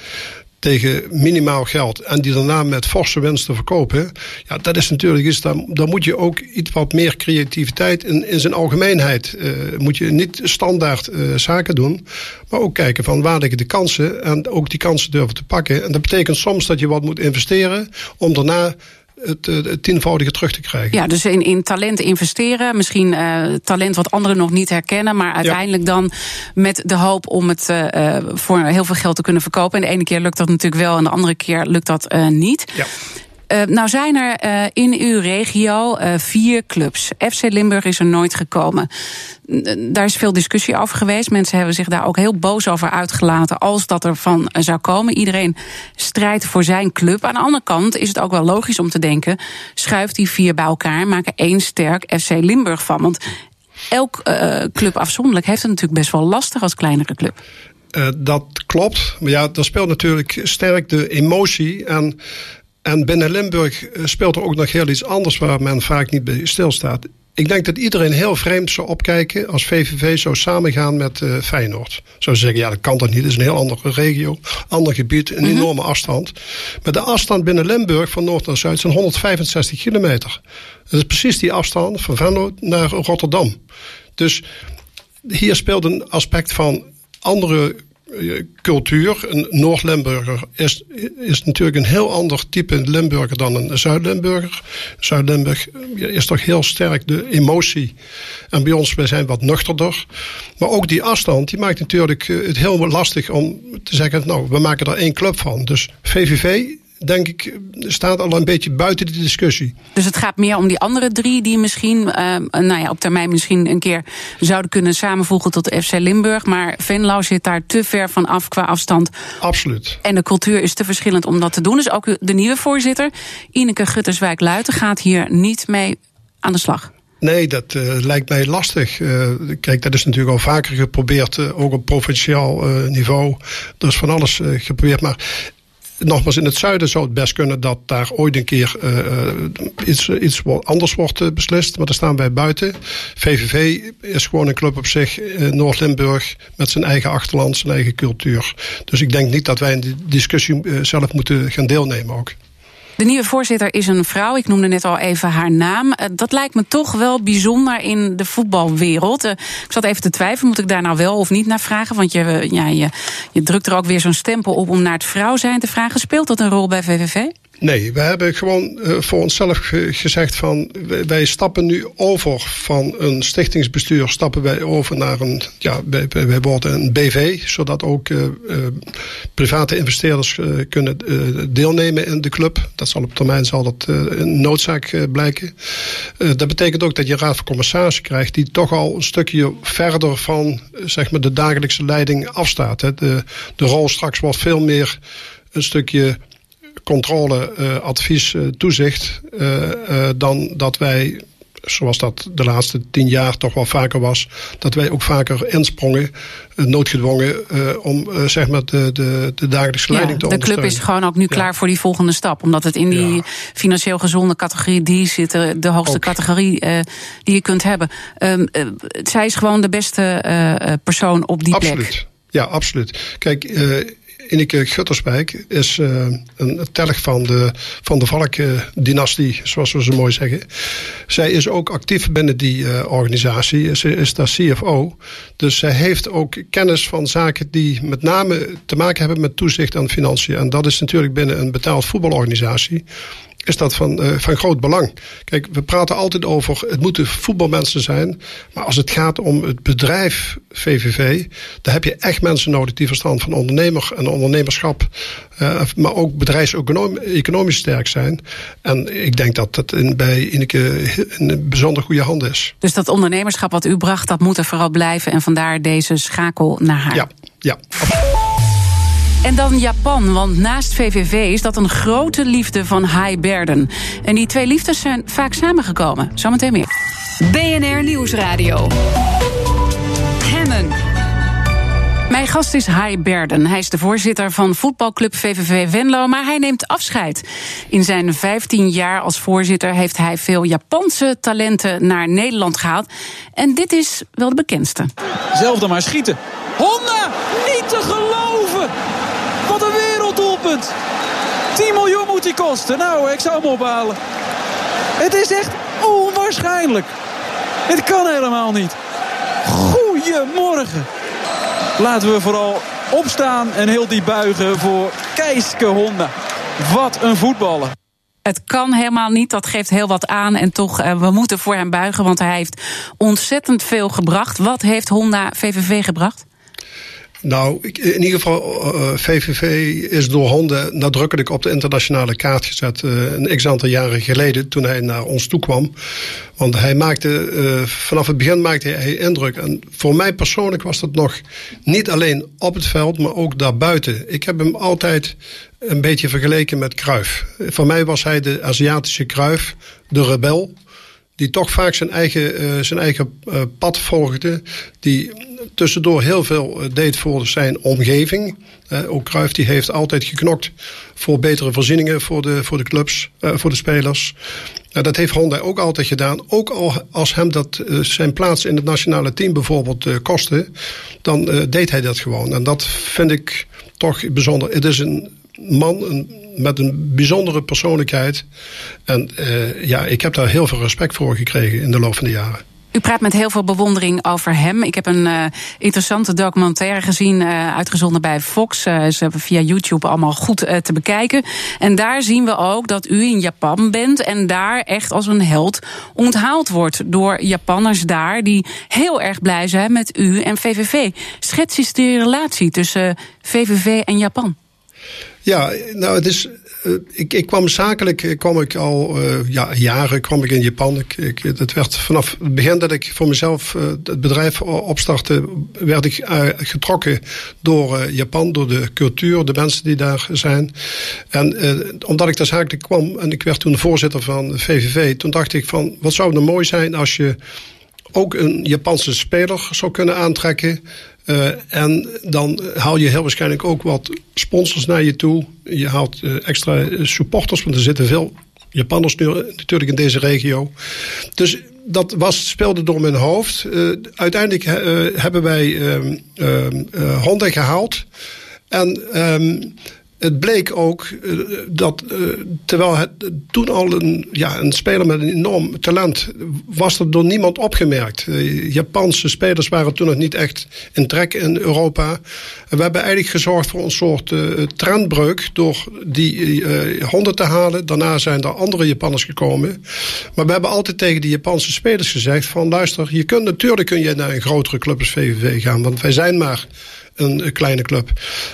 tegen minimaal geld en die daarna met forse winsten verkopen. Ja, dat is natuurlijk iets, dan, dan moet je ook iets wat meer creativiteit in, in zijn algemeenheid. Uh, moet je niet standaard uh, zaken doen, maar ook kijken van waar liggen de kansen en ook die kansen durven te pakken. En dat betekent soms dat je wat moet investeren om daarna het, eh, het, tienvoudige terug te krijgen. Ja, dus in, in talent investeren. Misschien uh, talent wat anderen nog niet herkennen. Maar uiteindelijk dan met de hoop om het uh, voor heel veel geld te kunnen verkopen. En de ene keer lukt dat natuurlijk wel en de andere keer lukt dat uh, niet. Ja. Uh, nou zijn er uh, in uw regio uh, vier clubs. FC Limburg is er nooit gekomen. Daar is veel discussie over geweest. Mensen hebben zich daar ook heel boos over uitgelaten als dat er van zou komen. Iedereen strijdt voor zijn club. Aan de andere kant is het ook wel logisch om te denken: schuift die vier bij elkaar, maken één sterk FC Limburg van. Want elk club afzonderlijk heeft het natuurlijk best wel lastig als kleinere club. Dat klopt. Maar ja, daar speelt natuurlijk sterk de emotie. En en binnen Limburg eh, speelt er ook nog heel iets anders waar men vaak niet bij stilstaat. Ik denk dat iedereen heel vreemd zou opkijken als VVV zou samengaan met uh, Feyenoord. Zou zeggen, ja, dat kan toch niet. Het is een heel andere regio, ander gebied, een mhm. enorme afstand. Maar de afstand binnen Limburg van noord naar zuid zijn 165 kilometer. Dat is precies die afstand van Venlo naar Rotterdam. Dus hier speelt een aspect van andere eh, cultuur. Een Noord-Limburger is, is natuurlijk een heel ander type Limburger dan een Zuid-Limburger. Zuid-Limburg eh, is toch heel sterk de emotie. En bij ons, wij zijn wat nuchterder. Maar ook die afstand, die maakt natuurlijk eh, het heel lastig om te zeggen, nou, we maken er één club van. Dus VVV denk ik, staat al een beetje buiten de discussie. Dus het gaat meer om die andere drie die misschien uh, nou ja, op termijn misschien een keer zouden kunnen samenvoegen tot de FC Limburg. Maar Venlo zit daar te ver van af qua afstand. Absoluut. En de cultuur is te verschillend om dat te doen. Dus ook de nieuwe voorzitter, Ineke Gutterswijk-Luiten, gaat hier niet mee aan de slag. Nee, dat uh, lijkt mij lastig. Uh, kijk, dat is natuurlijk al vaker geprobeerd, uh, ook op provinciaal niveau. Er is van alles geprobeerd. Maar nogmaals, in het zuiden zou het best kunnen dat daar ooit een keer uh, iets, iets anders wordt beslist. Maar daar staan wij buiten. VVV is gewoon een club op zich, Noord-Limburg, met zijn eigen achterland, zijn eigen cultuur. Dus ik denk niet dat wij in die discussie zelf moeten gaan deelnemen ook. De nieuwe voorzitter is een vrouw. Ik noemde net al even haar naam. Eh, dat lijkt me toch wel bijzonder in de voetbalwereld. Eh, ik zat even te twijfelen, moet ik daar nou wel of niet naar vragen? Want je, ja, je, je drukt er ook weer zo'n stempel op om naar het vrouw zijn te vragen. Speelt dat een rol bij VVV? Nee, we hebben gewoon uh, voor onszelf gezegd van wij, stappen nu over van een stichtingsbestuur, stappen wij over naar een, ja, wij, worden een BV, zodat ook uh, uh, private investeerders kunnen deelnemen in de club. Dat zal op termijn zal dat een noodzaak blijken. dat betekent ook dat je raad van commissarissen krijgt die toch al een stukje verder van zeg maar de dagelijkse leiding afstaat. De, de rol straks wordt veel meer een stukje controle, uh, advies, uh, toezicht, uh, dan dat wij, zoals dat de laatste tien jaar toch wel vaker was, dat wij ook vaker insprongen, noodgedwongen, om zeg maar de, de, de dagelijkse leiding te de ondersteunen. De club is gewoon ook nu klaar voor die volgende stap, omdat het in die ja. financieel gezonde categorie die zit, de hoogste ook. categorie die je kunt hebben. Um, zij is gewoon de beste persoon op die absoluut. plek. Ja, absoluut. Kijk, Ineke Gutterswijk is uh, een telg van de, van de Valk-dynastie, zoals we zo mooi zeggen. Zij is ook actief binnen die uh, organisatie. Ze is daar CFO. Dus zij heeft ook kennis van zaken die met name te maken hebben met toezicht en financiën. En dat is natuurlijk binnen een betaald voetbalorganisatie is dat van, uh, van groot belang. Kijk, we praten altijd over het moeten voetbalmensen zijn. Maar als het gaat om het bedrijf VVV, dan heb je echt mensen nodig die verstand van ondernemer en ondernemerschap, uh, maar ook bedrijfseconomisch sterk zijn. En ik denk dat dat in, bij Ineke een bijzonder goede hand is. Dus dat ondernemerschap wat u bracht, dat moet er vooral blijven en vandaar deze schakel naar haar. Ja, ja. En dan Japan, want naast VVV is dat een grote liefde van Hai Berden. En die twee liefdes zijn vaak samengekomen. Zometeen meer. BNR Nieuwsradio. Hemmen. Mijn gast is Hai Berden. Hij is de voorzitter van voetbalclub VVV Venlo, maar hij neemt afscheid. In zijn 15 jaar als voorzitter heeft hij veel Japanse talenten naar Nederland gehaald. En dit is wel de bekendste. Zelf dan maar schieten. Honda, niet te geloven! Wat een werelddoelpunt. 10 miljoen moet die kosten. Nou, ik zou hem ophalen. Het is echt onwaarschijnlijk. Het kan helemaal niet. Goedemorgen. Laten we vooral opstaan en heel diep buigen voor Keiske Honda. Wat een voetballer. Het kan helemaal niet, dat geeft heel wat aan. En toch, uh, we moeten voor hem buigen, want hij heeft ontzettend veel gebracht. Wat heeft Honda VVV gebracht? Nou, in ieder geval, VVV is door honden nadrukkelijk op de internationale kaart gezet. Uh, een x aantal jaren geleden, toen hij naar ons toe kwam. Want hij maakte, vanaf het begin maakte hij indruk. En voor mij persoonlijk was dat nog niet alleen op het veld, maar ook daarbuiten. Ik heb hem altijd een beetje vergeleken met Kruif. Voor mij was hij de Aziatische Kruif, de rebel die toch vaak zijn eigen, uh, zijn eigen uh, pad volgde. Die tussendoor heel veel deed voor zijn omgeving. Ook Cruijff die heeft altijd geknokt voor betere voorzieningen voor de, voor de clubs, voor de spelers. dat heeft Honda ook altijd gedaan. Ook al als hem dat zijn plaats in het nationale team bijvoorbeeld kostte, dan deed hij dat gewoon. En dat vind ik toch bijzonder. Het is een man met een bijzondere persoonlijkheid. En uh, ja, ik heb daar heel veel respect voor gekregen in de loop van de jaren. U praat met heel veel bewondering over hem. Ik heb een uh, interessante documentaire gezien, uh, uitgezonden bij Fox. Ze hebben via YouTube allemaal goed te bekijken. En daar zien we ook dat u in Japan bent en daar echt als een held onthaald wordt door Japanners daar die heel erg blij zijn met u en VVV. Schets eens de relatie tussen VVV en Japan. Ja, nou het is. Uh, ik, ik kwam zakelijk, eh, kwam ik al uh, ja, jaren kwam ik in Japan. Ik, ik, het werd vanaf het begin dat ik voor mezelf het bedrijf opstartte, werd ik getrokken door Japan, door de cultuur, de mensen die daar zijn. En omdat ik daar zakelijk kwam en ik werd toen voorzitter van VVV, toen dacht ik van wat zou er mooi zijn als je ook een Japanse speler zou kunnen aantrekken. Uh, en dan haal je heel waarschijnlijk ook wat sponsors naar je toe. Je haalt uh, extra supporters, want er zitten veel Japanners natuurlijk in deze regio. Dus dat was, speelde door mijn hoofd. Uiteindelijk hebben wij ehm, ehm, Honda gehaald. En um, het bleek ook uh, dat uh, terwijl het toen al een, ja, een speler met een enorm talent was er door niemand opgemerkt. Uh, Japanse spelers waren toen nog niet echt in trek in Europa. We hebben eigenlijk gezorgd voor een soort trendbreuk door die honden te halen. Daarna zijn er andere Japanners gekomen. Maar we hebben altijd tegen die Japanse spelers gezegd van luister, je kunt natuurlijk kun je naar een grotere club als VVV gaan, want wij zijn maar een kleine club.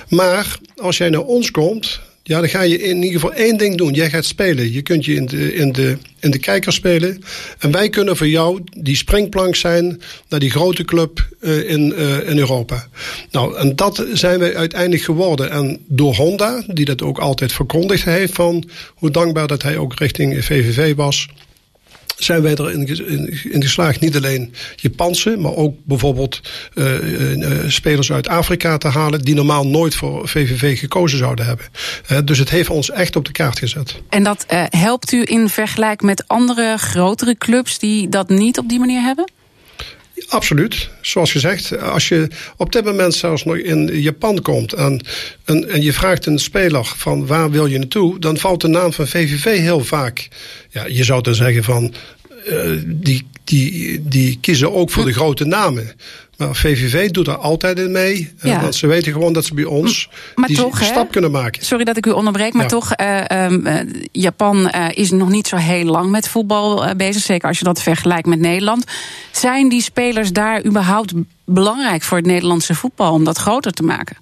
Maar als jij naar ons komt, ja, dan ga je in ieder geval één ding doen. Jij gaat spelen. Je kunt je in de, in de, in de kijker spelen. En wij kunnen voor jou die springplank zijn naar die grote club uh, in, uh, in Europa. Nou, en dat zijn wij uiteindelijk geworden. En door Honda, die dat ook altijd verkondigd heeft van hoe dankbaar dat hij ook richting VVV was zijn wij erin in geslaagd niet alleen Japanse, maar ook bijvoorbeeld uh, uh, spelers uit Afrika te halen die normaal nooit voor VVV gekozen zouden hebben. Dus het heeft ons echt op de kaart gezet. En dat helpt u in vergelijking met andere grotere clubs die dat niet op die manier hebben? Absoluut. Zoals gezegd, als je op dit moment zelfs nog in Japan komt en, en, en, je vraagt een speler van waar wil je naartoe, dan valt de naam van VVV heel vaak. Ja, je zou dan zeggen van uh, die, die, die kiezen ook voor de grote namen. Maar VVV doet er altijd in mee. Ja. Want ze weten gewoon dat ze bij ons maar die toch, stap kunnen maken. Sorry dat ik u onderbreek, maar ja. toch, uh, um, Japan uh, is nog niet zo heel lang met voetbal bezig. Zeker als je dat vergelijkt met Nederland. Zijn die spelers daar überhaupt belangrijk voor het Nederlandse voetbal om dat groter te maken?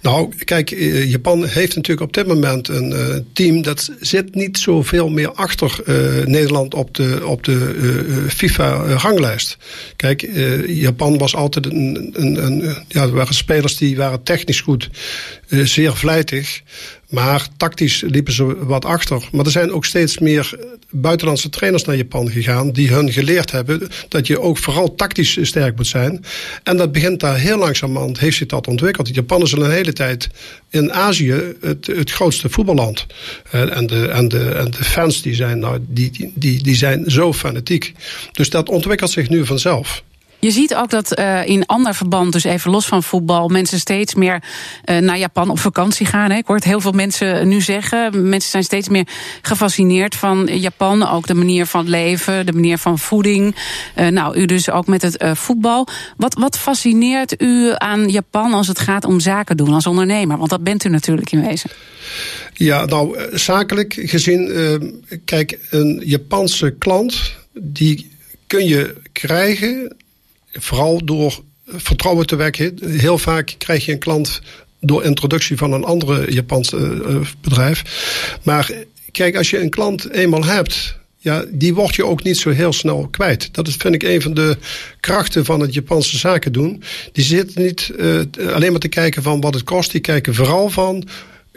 Nou, kijk, Japan heeft natuurlijk op dit moment een uh, team dat zit niet zoveel meer achter uh, Nederland op de, op de FIFA-ranglijst. Kijk, Japan was altijd een, een, een, ja, er waren spelers die waren technisch goed, zeer vlijtig. Maar tactisch liepen ze wat achter. Maar er zijn ook steeds meer buitenlandse trainers naar Japan gegaan. die hun geleerd hebben dat je ook vooral tactisch sterk moet zijn. En dat begint daar heel langzamerhand, heeft zich dat ontwikkeld. Japan is al een hele tijd in Azië het, het grootste voetballand. En de, en, de, en de fans die zijn, nou, die, die, die zijn zo fanatiek. Dus dat ontwikkelt zich nu vanzelf. Je ziet ook dat uh, in ander verband, dus even los van voetbal, mensen steeds meer uh, naar Japan op vakantie gaan. Hè. Ik hoor het heel veel mensen nu zeggen. Mensen zijn steeds meer gefascineerd van Japan. Ook de manier van leven, de manier van voeding. Uh, nou, u dus ook met het voetbal. Wat, wat fascineert u aan Japan als het gaat om zaken doen als ondernemer? Want dat bent u natuurlijk in wezen. Ja, nou, zakelijk gezien, kijk, een Japanse klant, die kun je krijgen vooral door vertrouwen te wekken. Heel vaak krijg je een klant door introductie van een andere Japans uh, bedrijf. Maar kijk, als je een klant eenmaal hebt, ja, die word je ook niet zo heel snel kwijt. Dat is, vind ik, een van de krachten van het Japanse zaken doen. Die zitten niet uh, alleen maar te kijken van wat het kost. Die kijken vooral van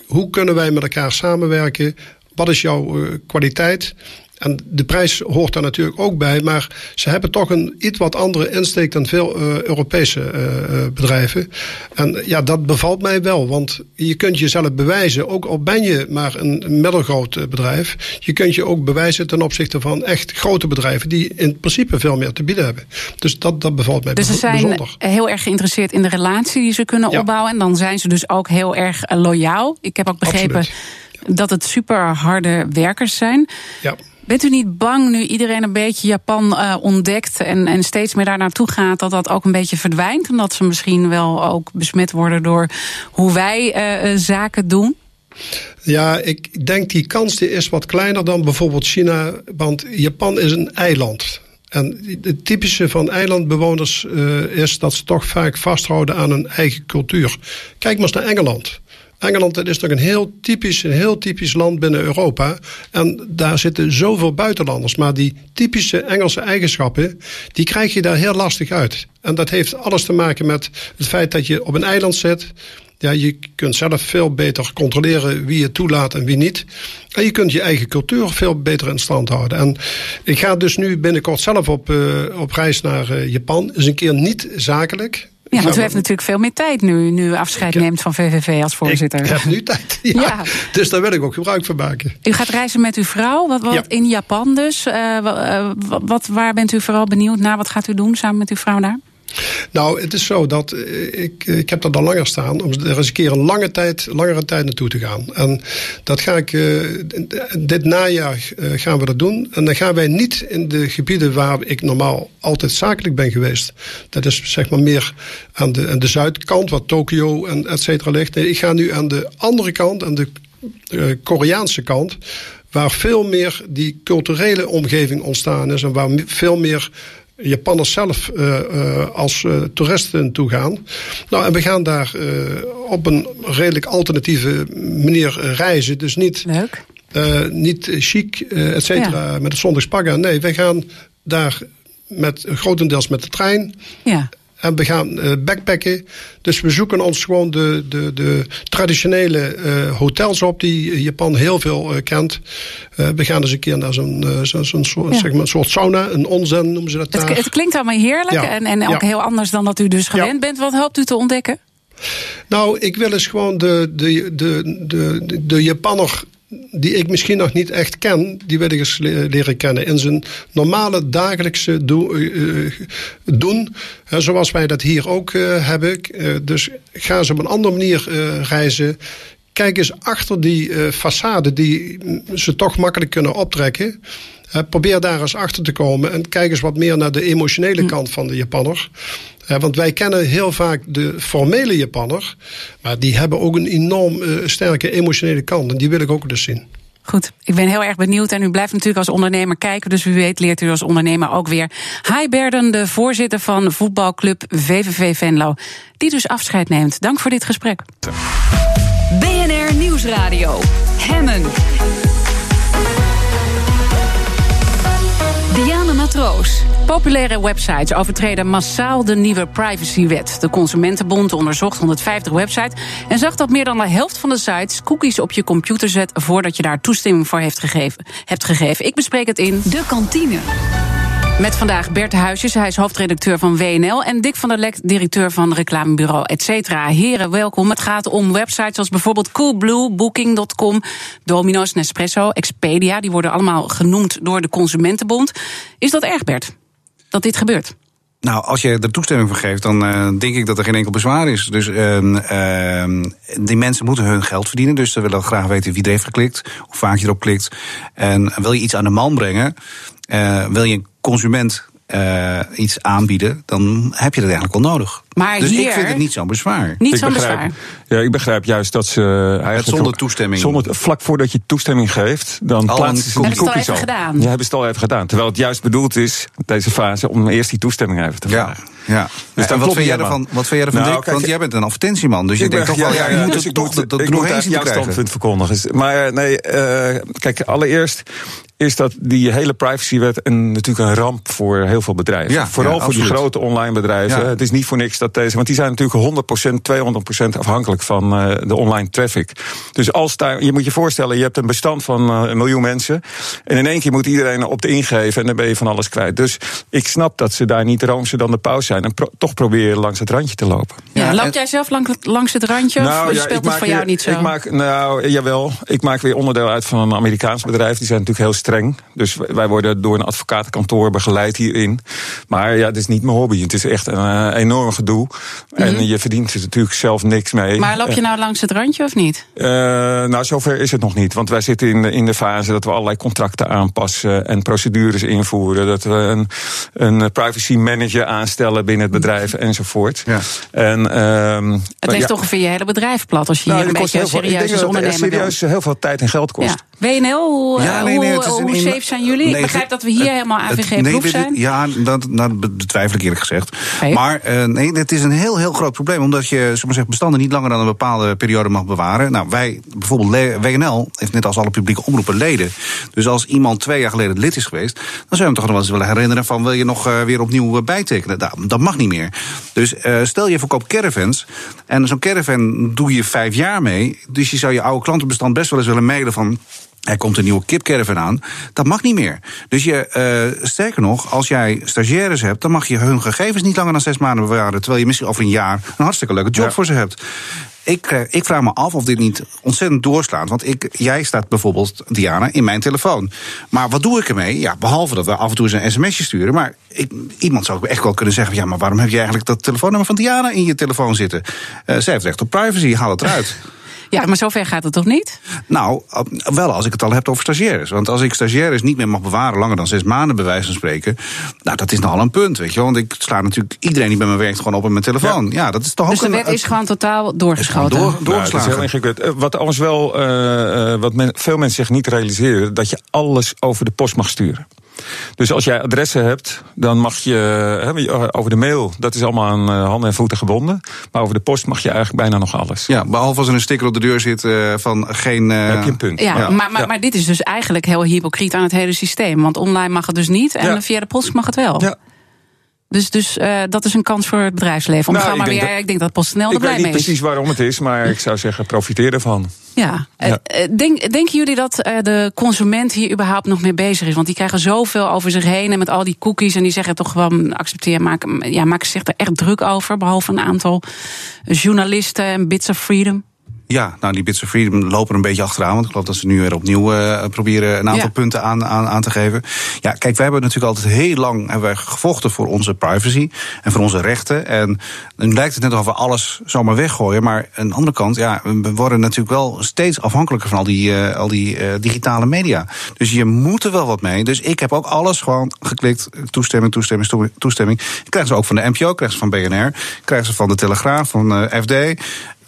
hoe kunnen wij met elkaar samenwerken. Wat is jouw kwaliteit? En de prijs hoort daar natuurlijk ook bij. Maar ze hebben toch een iets wat andere insteek dan veel uh, Europese uh, bedrijven. En ja, dat bevalt mij wel. Want je kunt jezelf bewijzen, ook al ben je maar een middelgroot bedrijf. Je kunt je ook bewijzen ten opzichte van echt grote bedrijven. Die in principe veel meer te bieden hebben. Dus dat, dat bevalt mij dus bijzonder. Dus ze zijn heel erg geïnteresseerd in de relatie die ze kunnen ja. opbouwen. En dan zijn ze dus ook heel erg loyaal. Ik heb ook begrepen... Absoluut dat het super harde werkers zijn. Ja. Bent u niet bang nu iedereen een beetje Japan uh, ontdekt en, en steeds meer daar naartoe gaat, dat dat ook een beetje verdwijnt? Omdat ze misschien wel ook besmet worden door hoe wij uh, zaken doen? Ja, ik denk die kans die is wat kleiner dan bijvoorbeeld China, want Japan is een eiland. En het typische van eilandbewoners is dat ze toch vaak vasthouden aan hun eigen cultuur. Kijk maar eens naar Engeland. Engeland dat is toch een heel typisch, heel typisch land binnen Europa. En daar zitten zoveel buitenlanders. Maar die typische Engelse eigenschappen, die krijg je daar heel lastig uit. En dat heeft alles te maken met het feit dat je op een eiland zit. Ja, je kunt zelf veel beter controleren wie je toelaat en wie niet. En je kunt je eigen cultuur veel beter in stand houden. En ik ga dus nu binnenkort zelf op, uh, op reis naar uh, Japan. Is een keer niet zakelijk. Ja, want u heeft natuurlijk veel meer tijd nu, nu u afscheid neemt van VVV als voorzitter. Ik heb nu tijd, ja. ja. Dus daar wil ik ook gebruik van maken. U gaat reizen met uw vrouw, wat, wat ja. in Japan dus. Uh, wat, waar bent u vooral benieuwd naar? Wat gaat u doen samen met uw vrouw daar? Nou, het is zo dat eh, ik, ik heb dat al langer staan om er eens een keer een lange tijd, langere tijd naartoe te gaan. En dat ga ik, uh, dit najaar gaan we dat doen. En dan gaan wij niet in de gebieden waar ik normaal altijd zakelijk ben geweest. Dat is zeg maar meer aan de, aan de zuidkant, waar Tokio en et cetera ligt. Nee, ik ga nu aan de andere kant, aan de Koreaanse kant waar veel meer die culturele omgeving ontstaan is en waar veel meer Japanners zelf uh, uh, als uh, toeristen toe gaan. Nou, en we gaan daar op een redelijk alternatieve manier reizen. Dus niet, Leuk. niet chic, et cetera, ja. met het zondagspagga. Nee, wij gaan daar met, grotendeels met de trein. Ja. En we gaan uh, backpacken. Dus we zoeken ons gewoon de, de, de traditionele uh, hotels op die Japan heel veel uh, kent. we gaan eens een keer naar zo'n zo, zo soort, ja. zeg maar, soort sauna, een onzen noemen ze dat daar. Het, het klinkt allemaal heerlijk ja. en, en ook ja. heel anders dan dat u dus gewend bent. Wat hoopt u te ontdekken? Nou, ik wil eens gewoon de, de, de, de, de, de Japanner die ik misschien nog niet echt ken, die wil ik eens leren kennen. In zijn normale dagelijkse do, uh, doen, uh, zoals wij dat hier ook uh, hebben. dus ga ze op een andere manier reizen. Kijk eens achter die façade die ze toch makkelijk kunnen optrekken. Probeer daar eens achter te komen en kijk eens wat meer naar de emotionele kant van de Japanner. want wij kennen heel vaak de formele Japanner, maar die hebben ook een enorm uh, sterke emotionele kant. En die wil ik ook dus zien. Goed, ik ben heel erg benieuwd en u blijft natuurlijk als ondernemer kijken, dus wie weet leert u als ondernemer ook weer. Hi Berden, de voorzitter van voetbalclub VVV Venlo, die dus afscheid neemt. Dank voor dit gesprek. BNR Nieuwsradio, Hemmen. Populaire websites overtreden massaal de nieuwe privacywet. De Consumentenbond onderzocht 150 websites en zag dat meer dan de helft van de sites cookies op je computer zet voordat je daar toestemming voor heeft gegeven. Hebt gegeven. Ik bespreek het in de kantine. Met vandaag Bert Huisjes, hij is hoofdredacteur van WNL... en Dick van der Lek, directeur van reclamebureau et cetera. Heren, welkom. Het gaat om websites als bijvoorbeeld Coolblue, Booking.com... Domino's, Nespresso, Expedia. Die worden allemaal genoemd door de Consumentenbond. Is dat erg, Bert, dat dit gebeurt? Nou, als je er toestemming voor geeft, dan uh, denk ik dat er geen enkel bezwaar is. Dus uh, die mensen moeten hun geld verdienen. Dus ze willen graag weten wie er heeft geklikt, hoe vaak je erop klikt. En wil je iets aan de man brengen, wil je een consument uh, iets aanbieden, dan heb je dat eigenlijk wel nodig. Maar dus hier, ik vind het niet zo'n bezwaar. Niet zo'n bezwaar. Ja, ik begrijp juist dat ze eigenlijk zonder toestemming. Zonder, vlak voordat je toestemming geeft, dan plaatsen ze die cookies al. Gedaan. Ja, hebben ze het al even gedaan. Terwijl het juist bedoeld is, deze fase, om eerst die toestemming even te vragen. Ja. Ja. Dus ja, wat, vind jij ervan, wat vind jij ervan, nou, Dick? Kijk, Want jij bent een advertentieman, dus je denkt toch wel, ja, ja, moet dus het toch dat ik moet jouw standpunt verkondigen. Maar nee, uh, kijk, allereerst is dat die hele privacywet een, natuurlijk een ramp voor heel veel bedrijven. Ja, Vooral ja, voor die grote online bedrijven. Ja. Het is niet voor niks dat deze. Want die zijn natuurlijk 100%, 200% afhankelijk van uh, de online traffic. Dus als daar. Je moet je voorstellen, je hebt een bestand van uh, een miljoen mensen. En in één keer moet iedereen op de ingeven. En dan ben je van alles kwijt. Dus ik snap dat ze daar niet roomser dan de pauze zijn. En pro toch proberen langs het randje te lopen. Ja, loopt jij zelf langs, langs het randje? Nou, of speelt het voor jou niet zo? Ik maak, nou, jawel. Ik maak weer onderdeel uit van een Amerikaans bedrijf. Die zijn natuurlijk heel streng. Dus wij worden door een advocatenkantoor begeleid hierin. Maar ja, het is niet mijn hobby. Het is echt een uh, enorm gedoe. Mm -hmm. En je verdient er natuurlijk zelf niks mee. Maar loop je nou langs het randje of niet? Uh, nou, zover is het nog niet. Want wij zitten in de, in de fase dat we allerlei contracten aanpassen en procedures invoeren. Dat we een, een privacy manager aanstellen binnen het bedrijf mm -hmm. enzovoort. Ja. En, uh, het legt ja, ongeveer je hele bedrijf plat als je nou, hier een beetje serieus als ondernemer serieus heel veel tijd en geld kost. Ja. WNL, hoe, ja, nee, nee, hoe, hoe in, safe zijn jullie? Nee, ik begrijp dat we hier het, helemaal AVG-proof nee, zijn. Ja, dat, dat betwijfel ik eerlijk gezegd. Maar uh, nee, het is een heel, heel groot probleem. Omdat je maar zeggen, bestanden niet langer dan een bepaalde periode mag bewaren. Nou, wij, bijvoorbeeld WNL, heeft net als alle publieke omroepen leden. Dus als iemand twee jaar geleden lid is geweest... dan zou je hem toch nog wel eens willen herinneren van... wil je nog uh, weer opnieuw bijtekenen? Nou, dat mag niet meer. Dus uh, stel je verkoopt caravans... en zo'n caravan doe je vijf jaar mee... dus je zou je oude klantenbestand best wel eens willen mailen van... Er komt een nieuwe kipcaravan aan. Dat mag niet meer. Dus je, uh, sterker nog, als jij stagiaires hebt, dan mag je hun gegevens niet langer dan zes maanden bewaren. Terwijl je misschien over een jaar een hartstikke leuke job ja. voor ze hebt. ik, eh, ik vraag me af of dit niet ontzettend doorslaat. Want ik, jij staat bijvoorbeeld, Diana, in mijn telefoon. Maar wat doe ik ermee? Ja, behalve dat we af en toe eens een sms'je sturen. Maar ik, iemand zou echt wel kunnen zeggen: ja, maar waarom heb je eigenlijk dat telefoonnummer van Diana in je telefoon zitten? Uh, zij heeft recht op privacy, haal het eruit. Ja, maar zover gaat het toch niet? Nou, wel als ik het al heb over stagiaires. Want als ik stagiaires niet meer mag bewaren langer dan zes maanden, bij wijze van spreken. Nou, dat is nogal een punt, weet je Want ik sla natuurlijk iedereen die bij me werkt gewoon op in mijn telefoon. Ja, dat is toch dus ook de wet is gewoon totaal doorgeschoten. Door, doorgeslagen. Nou, heel uh, wat alles wel, uh, wat men, veel mensen zich niet realiseren, dat je alles over de post mag sturen. Dus als jij adressen hebt, dan mag je over de mail, dat is allemaal aan eh, handen en voeten gebonden. Maar over de post mag je eigenlijk bijna nog alles. Ja, behalve als er een sticker op de deur zit uh, van geen. Uh... Heb je een punt. Ja, ja. Maar, maar, maar, dit is dus eigenlijk heel hypocriet aan het hele systeem. Want online mag het dus niet en via de post mag het wel. Ja. Dus, dus uh, dat is een kans voor het bedrijfsleven. nou, maar weer, dat, ik denk dat PostNL er blij mee is. Ik weet niet precies waarom het is, maar ik zou zeggen, profiteer ervan. Ja. ja. Uh, denk, denken jullie dat uh, de consument hier überhaupt nog mee bezig is? Want die krijgen zoveel over zich heen en met al die cookies... en die zeggen toch gewoon accepteer, maak, ja, maken zich er echt druk over... behalve een aantal journalisten en Bits of Freedom. Ja, nou die Bits of Freedom lopen een beetje achteraan. Want ik geloof dat ze nu weer opnieuw uh, proberen een aantal punten aan, aan, aan te geven. Ja, kijk, wij hebben natuurlijk altijd heel lang hebben wij gevochten voor onze privacy en voor onze rechten. En nu lijkt het net alsof we alles zomaar weggooien. Maar aan de andere kant, ja, we worden natuurlijk wel steeds afhankelijker van al die, uh, al die uh, digitale media. Dus je moet er wel wat mee. Dus ik heb ook alles gewoon geklikt. Toestemming, toestemming, toestemming. Ik krijg ze ook van de NPO, krijg ze van BNR, krijg ze van de Telegraaf, van FD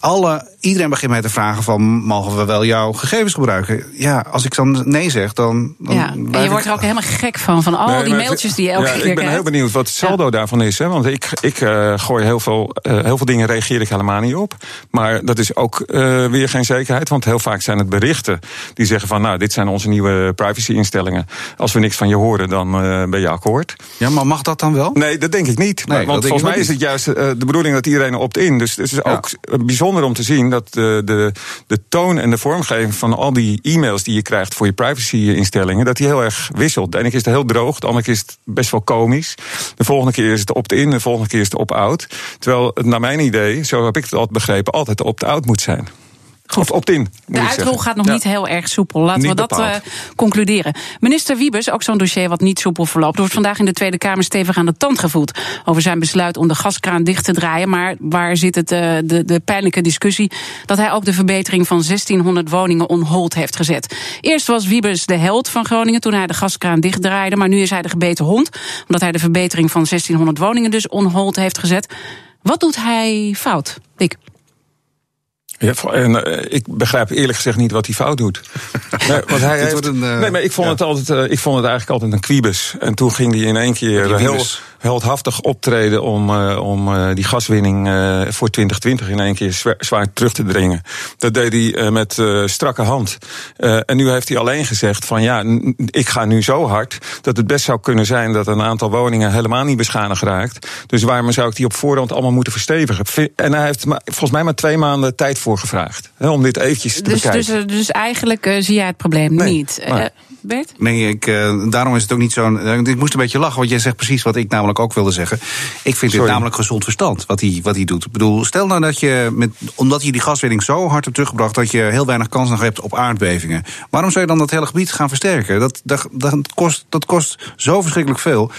alle, iedereen begint mij te vragen van, mogen we wel jouw gegevens gebruiken? Ja, als ik dan nee zeg, dan... dan ja, en je wordt er ook helemaal gek van, van al die mailtjes die je elke ja, keer Ik ben heel benieuwd wat het saldo daarvan is. Hè? Want ik, ik uh, gooi heel veel, uh, heel veel dingen reageer ik helemaal niet op. Maar dat is ook uh, weer geen zekerheid. Want heel vaak zijn het berichten die zeggen van, nou, dit zijn onze nieuwe privacy-instellingen. Als we niks van je horen, dan ben je akkoord. Ja, maar mag dat dan wel? Nee, dat denk ik niet. Nee, want volgens mij is het juist de bedoeling dat iedereen opt-in. Dus het is ook bijzonder om te zien dat de, de, de toon en de vormgeving van al die e-mails die je krijgt voor je privacy-instellingen, dat die heel erg wisselt. De ene keer is het heel droog, de andere keer is het best wel komisch. De volgende keer is het opt-in, de volgende keer is het opt-out. Terwijl het naar mijn idee, zo heb ik het altijd begrepen, altijd opt-out moet zijn. Of opt-in. De uitrol gaat nog niet heel erg soepel. Laten we dat uh, concluderen. Minister Wiebes, ook zo'n dossier wat niet soepel verloopt, wordt vandaag in de Tweede Kamer stevig aan de tand gevoeld. Over zijn besluit om de gaskraan dicht te draaien. Maar waar zit het, uh, de, de pijnlijke discussie dat hij ook de verbetering van 1600 woningen on hold heeft gezet. Eerst was Wiebes de held van Groningen toen hij de gaskraan dichtdraaide. Maar nu is hij de gebeten hond. Omdat hij de verbetering van 1600 woningen dus on hold heeft gezet. Wat doet hij fout, Dick? Ja, en uh, ik begrijp eerlijk gezegd niet wat hij fout doet. nee, want hij heeft, een, uh, nee, maar ik vond, ja. het altijd, uh, ik vond het eigenlijk altijd een kwiebus. En toen ging hij in één keer heel heldhaftig optreden om, om die gaswinning voor 2020 in één keer zwaar, zwaar terug te dringen. Dat deed hij met strakke hand. en nu heeft hij alleen gezegd van ja, ik ga nu zo hard dat het best zou kunnen zijn dat een aantal woningen helemaal niet beschadigd raakt. Dus waarom zou ik die op voorhand allemaal moeten verstevigen? En hij heeft volgens mij maar twee maanden tijd voor gevraagd. Hè, om dit eventjes te dus, bekijken. Dus, dus eigenlijk uh, zie jij het probleem nee, niet. Maar. Uh, Bert? Nee, ik, uh, daarom is het ook niet zo. ik moest een beetje lachen, want jij zegt precies wat ik namelijk ook wilde zeggen. Ik vind dit namelijk gezond verstand, wat hij, wat hij doet. Ik bedoel, stel nou dat je, met, omdat je die gaswinning zo hard hebt teruggebracht... dat je heel weinig kans nog hebt op aardbevingen. Waarom zou je dan dat hele gebied gaan versterken? Dat, dat, dat, kost, dat kost zo verschrikkelijk veel.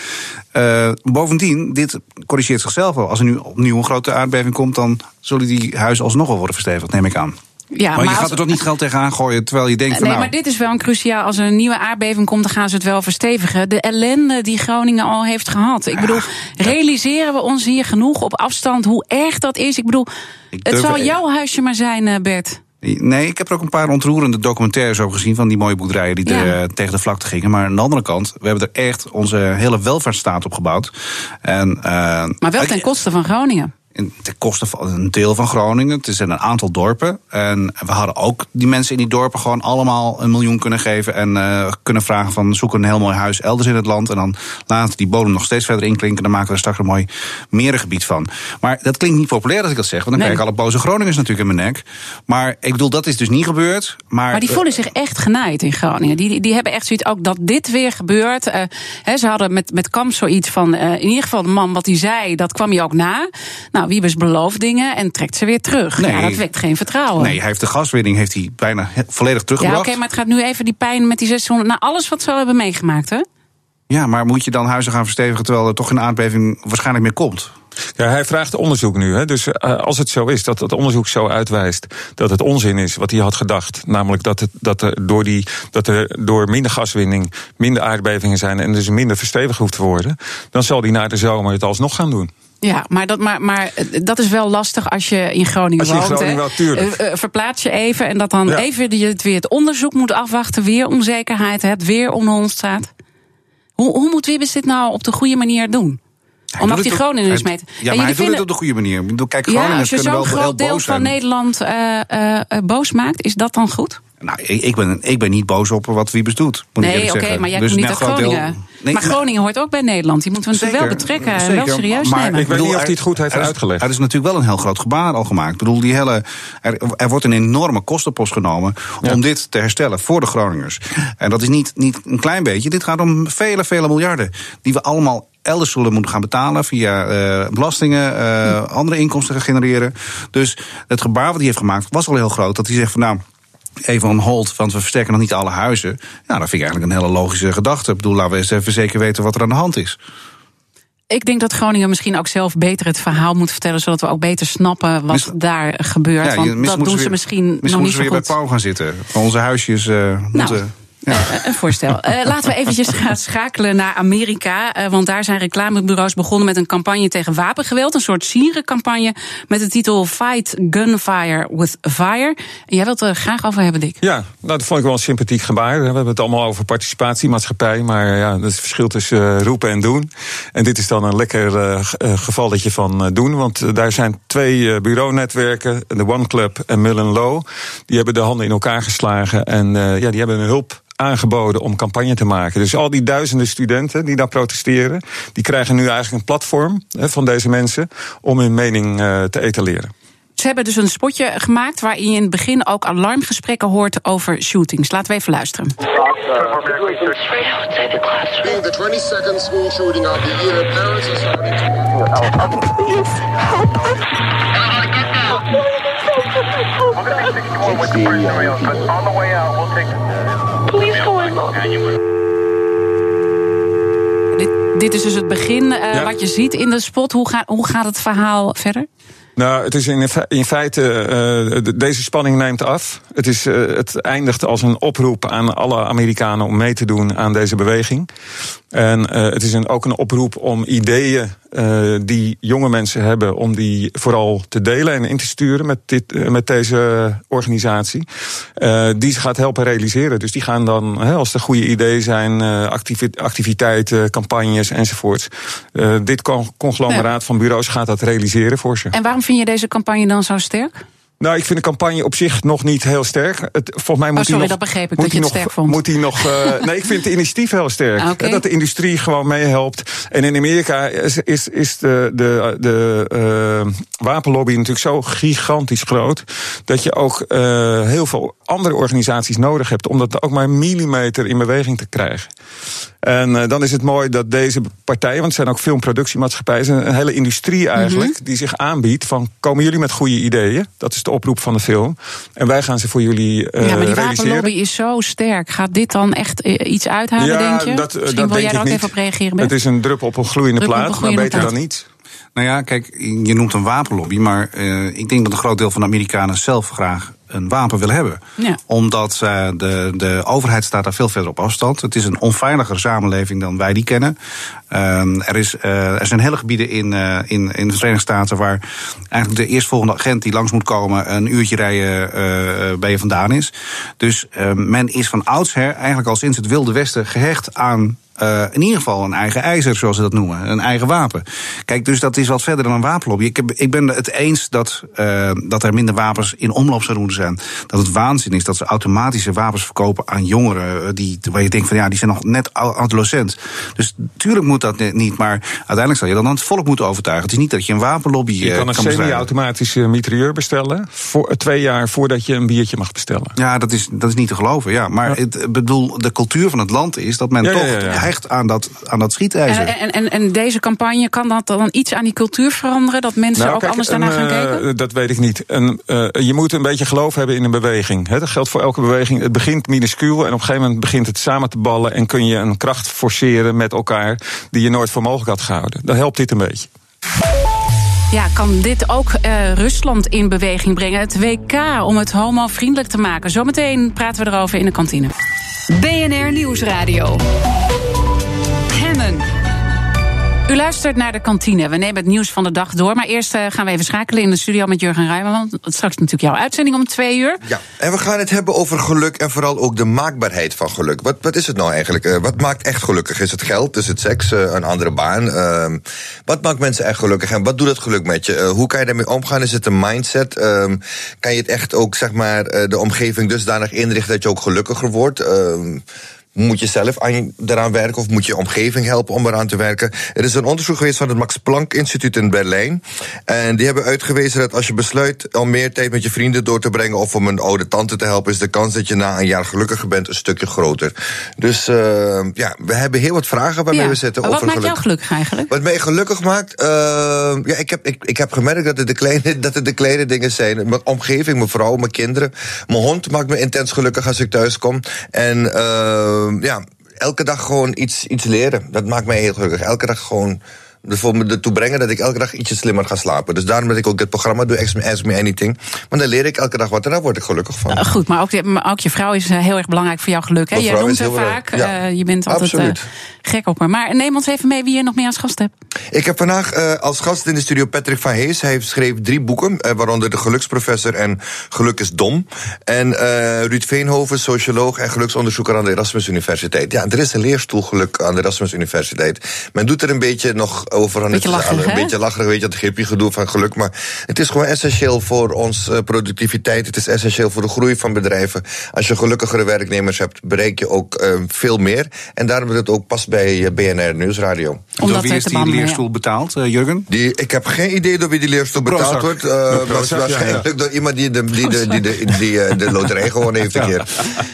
Uh, bovendien, dit corrigeert zichzelf wel. Als er nu opnieuw een grote aardbeving komt... dan zullen die huizen alsnog wel worden verstevigd, neem ik aan. Ja, maar, maar je gaat als... er toch niet geld tegenaan gooien terwijl je denkt van Nee, nou... maar dit is wel een cruciaal. Als er een nieuwe aardbeving komt, dan gaan ze het wel verstevigen. De ellende die Groningen al heeft gehad. Ik bedoel, realiseren we ons hier genoeg op afstand hoe erg dat is? Ik bedoel, Ik het zal jouw huisje maar zijn, eh, Bert. Nee, ik heb er ook een paar ontroerende documentaires over gezien... van die mooie boerderijen die Ja. er, eh, tegen de vlakte gingen. Maar aan de andere kant, we hebben er echt onze hele welvaartsstaat op gebouwd. En, eh, Maar wel ten koste van Groningen. In- ten koste van een deel van Groningen. Het zijn een aantal dorpen. En we hadden ook die mensen in die dorpen gewoon allemaal een miljoen kunnen geven. En eh, kunnen vragen van zoek een heel mooi huis elders in het land. En dan laten die bodem nog steeds verder inklinken. Dan maken we er straks een mooi merengebied van. Maar dat klinkt niet populair als ik dat zeg. Want dan Nee. krijg ik alle boze Groningers natuurlijk in mijn nek. Maar ik bedoel, dat is dus niet gebeurd. Maar, Maar die voelen zich echt genaaid in Groningen. Die, die, hebben echt zoiets, ook dat dit weer gebeurt. Eh, ze hadden met, met Kamp zoiets van, eh, in ieder geval de man wat hij zei, dat kwam je ook na. Nou, Nou, Wiebes belooft dingen en trekt ze weer terug. Nee. Ja, dat wekt geen vertrouwen. Nee, hij heeft de gaswinning heeft hij bijna volledig ja, teruggebracht. oké, maar het gaat nu even die pijn met die 600... Nou, alles wat ze al hebben meegemaakt, hè? Ja, maar moet je dan huizen gaan verstevigen terwijl er toch een aardbeving waarschijnlijk meer komt? Ja, hij vraagt onderzoek nu. Hè. Dus eh, als het zo is dat het onderzoek zo uitwijst dat het onzin is wat hij had gedacht, namelijk dat, het, dat, er door die, dat er door minder gaswinning minder aardbevingen zijn en dus minder verstevigd hoeft te worden, dan zal hij na de zomer het alsnog gaan doen. Ja, maar dat, maar, maar eh, dat is wel lastig als je in Groningen Als je in woont. Groningen woont. Eh, eh, verplaats je even en dat dan Ja. even je het weer het onderzoek moet afwachten, weer onzekerheid hebt, weer onhond staat. Hoe, hoe moet Wiebes dit nou op de goede manier doen? Hij Om doet ook die het Groningers mee. Ja, maar hij doet vinden- het op de goede manier. Ik bedoel, Kijk, Ja, als je zo'n groot deel van. Nederland boos maakt, is dat dan goed? Nou, ik, ik, ben, ik ben niet boos op wat Wiebes doet. Moet nee, oké, maar jij Dus komt niet uit deel- Groningen. Nee, maar Groningen hoort ook bij Nederland. Die moeten we natuurlijk wel Zeker, betrekken en wel serieus maar, nemen. Ik weet niet of hij het goed heeft er uitgelegd. Er is natuurlijk wel een heel groot gebaar al gemaakt. Ik bedoel, die hele, er, er wordt een enorme kostenpost genomen om dit te herstellen voor de Groningers. En dat is niet, niet een klein beetje. Dit gaat om vele, vele miljarden. Die we allemaal elders zullen moeten gaan betalen via eh, belastingen, eh, andere inkomsten gaan genereren. Dus het gebaar wat hij heeft gemaakt was al heel groot. Dat hij zegt van nou. Even on hold, want we versterken nog niet alle huizen. Nou, dat vind ik eigenlijk een hele logische gedachte. Ik bedoel, laten we eens even zeker weten wat er aan de hand is. Ik denk dat Groningen misschien ook zelf beter het verhaal moet vertellen, zodat we ook beter snappen wat Mis- daar gebeurt. Ja, Want dat doen ze weer- misschien nog Misschien niet moeten zo we weer goed. bij Pauw gaan zitten. Onze huisjes eh, moeten... Eh, een voorstel. Eh, laten we eventjes gaan schakelen naar Amerika. eh, want daar zijn reclamebureaus begonnen met een campagne tegen wapengeweld. Een soort sierencampagne met de titel Fight Gunfire with Fire. En jij wilt het er graag over hebben, Dick. Ja, nou, dat vond ik wel een sympathiek gebaar. We hebben het allemaal over participatiemaatschappij. Maar ja, dat is het verschil tussen roepen en doen. En dit is dan een lekker gevalletje van doen. Want daar zijn twee bureaunetwerken, de One Club en Mullen Low. Die hebben de handen in elkaar geslagen. En ja, die hebben hun hulp aangeboden om campagne te maken. Dus al die duizenden studenten die daar protesteren... die krijgen nu eigenlijk een platform hè, van deze mensen... om hun mening eh, te etaleren. Ze hebben dus een spotje gemaakt waarin je in het begin ook alarmgesprekken hoort over shootings. Laten we even luisteren. The 22nd school shooting of the year, parents are starting to. Dit, dit is dus het begin eh, Ja. wat je ziet in de spot. Hoe, gaat hoe gaat het verhaal verder? Nou, het is in, in feite, eh, de- deze spanning neemt af. Het, is, eh, het eindigt als een oproep aan alle Amerikanen om mee te doen aan deze beweging. En eh, het is een, ook een oproep om ideeën eh, die jonge mensen hebben, om die vooral te delen en in te sturen met, dit, eh, met deze organisatie. Eh, die ze gaat helpen realiseren. Dus die gaan dan, hè, als er goede ideeën zijn, activi- activiteiten, campagnes enzovoorts. eh, dit con- conglomeraat van bureaus gaat dat realiseren voor ze. En waarom vind je deze campagne dan zo sterk? Nou, ik vind de campagne op zich nog niet heel sterk. Het, volgens mij moet Oh, sorry, nog, dat begreep ik, moet dat je hij het nog, sterk vond. Moet hij nog, eh, nee, ik vind het initiatief heel sterk. Ah, Dat de industrie gewoon meehelpt. En in Amerika is, is, is de, de, de eh, wapenlobby natuurlijk zo gigantisch groot. dat je ook eh, heel veel andere organisaties nodig hebt. om dat ook maar een millimeter in beweging te krijgen. En dan is het mooi dat deze partijen, want het zijn ook filmproductiemaatschappijen, een hele industrie eigenlijk, Mhm. die zich aanbiedt van komen jullie met goede ideeën? Dat is de oproep van de film. En wij gaan ze voor jullie eh ja, maar die realiseren. wapenlobby is zo sterk. Gaat dit dan echt eh, iets uithalen, denk je? dat, eh, Misschien dat wil denk jij daar ook ik even niet. op reageren? Het is een druppel op een gloeiende Druppel plaat, een gloeiende maar beter plaat. dan niets. Nou ja, kijk, je noemt een wapenlobby, maar eh, ik denk dat een groot deel van de Amerikanen zelf graag een wapen willen hebben. Ja. Omdat eh, de, de overheid staat daar veel verder op afstand. Het is een onveiliger samenleving dan wij die kennen. Ehm, er, is, eh, er zijn hele gebieden in, eh, in, in de Verenigde Staten waar eigenlijk de eerstvolgende agent die langs moet komen een uurtje rijden bij je vandaan is. Dus men is van oudsher eigenlijk al sinds het Wilde Westen gehecht aan eh, in ieder geval een eigen ijzer, zoals ze dat noemen. Een eigen wapen. Kijk, dus dat is wat verder dan een wapenlobby. Ik, heb, ik ben het eens dat, eh, dat er minder wapens in omloop zouden moeten zijn. Dat het waanzin is dat ze automatische wapens verkopen aan jongeren. eh, Die, waar je denkt van ja, die zijn nog net adolescent. Dus natuurlijk moet dat niet. Maar uiteindelijk zal je dan het volk moeten overtuigen. Het is niet dat je een wapenlobby Je kan een semi-automatische mitrailleur bestellen. Voor, twee jaar voordat je een biertje mag bestellen. Ja, dat is, dat is niet te geloven. Ja. Maar het, ik bedoel, de cultuur van het land is dat men Ja, toch. ja. Gehecht aan dat, aan dat schietijzer. En, en, en, en deze campagne, kan dat dan iets aan die cultuur veranderen? Dat mensen Nou, ook kijk, anders daarnaar gaan eh, kijken? Dat weet ik niet. En, eh, je moet een beetje geloof hebben in een beweging. Hè. Dat geldt voor elke beweging. Het begint minuscuul en op een gegeven moment begint het samen te ballen. En kun je een kracht forceren met elkaar die je nooit voor mogelijk had gehouden. Dan helpt dit een beetje. Ja, kan dit ook eh, Rusland in beweging brengen? Het WK om het homo-vriendelijk te maken. Zometeen praten we erover in de kantine. BNR Nieuwsradio. U luistert naar de kantine. We nemen het nieuws van de dag door. Maar eerst eh, gaan we even schakelen in de studio met Jurgen Rijmerland. Straks natuurlijk jouw uitzending om twee uur. Ja, en we gaan het hebben over geluk en vooral ook de maakbaarheid van geluk. Wat, wat is het nou eigenlijk? Eh, wat maakt echt gelukkig? Is het geld? Is het seks? Eh, een andere baan? Ehm, wat maakt mensen echt gelukkig? En wat doet dat geluk met je? Hoe kan je daarmee omgaan? Is het een mindset? Ehm, kan je het echt ook, zeg maar, de omgeving dusdanig inrichten dat je ook gelukkiger wordt? Moet je zelf aan, eraan werken of moet je omgeving helpen om eraan te werken? Er is een onderzoek geweest van het Max Planck Instituut in Berlijn. En die hebben uitgewezen dat als je besluit om meer tijd met je vrienden door te brengen of om een oude tante te helpen, is de kans dat je na een jaar gelukkiger bent een stukje groter. Dus uh, ja, we hebben heel wat vragen waarmee Ja. we zitten over Wat maakt geluk. jou gelukkig eigenlijk? Wat mij gelukkig maakt, uh, ja, ik heb, ik, ik heb gemerkt dat het, de kleine, dat het de kleine dingen zijn. Mijn omgeving, mijn vrouw, mijn kinderen. Mijn hond maakt me intens gelukkig als ik thuis kom. En uh, ja, elke dag gewoon iets, iets leren. Dat maakt mij heel gelukkig. Elke dag gewoon ervoor me ertoe brengen dat ik elke dag ietsje slimmer ga slapen. Dus daarom dat ik ook dit programma doe, Ask Me, Me Anything. Want dan leer ik elke dag wat en daar word ik gelukkig van. Uh, goed, maar ook, de- maar ook je vrouw is eh, heel erg belangrijk voor jouw geluk. Hè? Jij noemt heel vaak. Ja, eh, je bent altijd eh, gek op haar. Maar neem ons even mee wie je nog meer als gast hebt. Ik heb vandaag als gast in de studio Patrick van Hees. Hij schreef drie boeken, waaronder De Geluksprofessor en Geluk is Dom. En Ruud Veenhoven, socioloog en geluksonderzoeker aan de Erasmus Universiteit. Ja, er is een leerstoel geluk aan de Erasmus Universiteit. Men doet er een beetje nog over aan Beetje het lacherig, Een beetje lacherig, weet je, dat hippie gedoe van geluk. Maar het is gewoon essentieel voor onze productiviteit. Het is essentieel voor de groei van bedrijven. Als je gelukkigere werknemers hebt, bereik je ook uh, veel meer. En daarom dat het ook past bij eh, BNR Nieuwsradio. Door wie is die leerstoel betaald, uh, Jurgen? Die, ik heb geen idee door wie die leerstoel betaald Prozac. wordt. Uh, Prozac, waarschijnlijk ja, ja. door iemand die de, die de, die de, die, die, uh, de loterij gewonnen heeft een keer.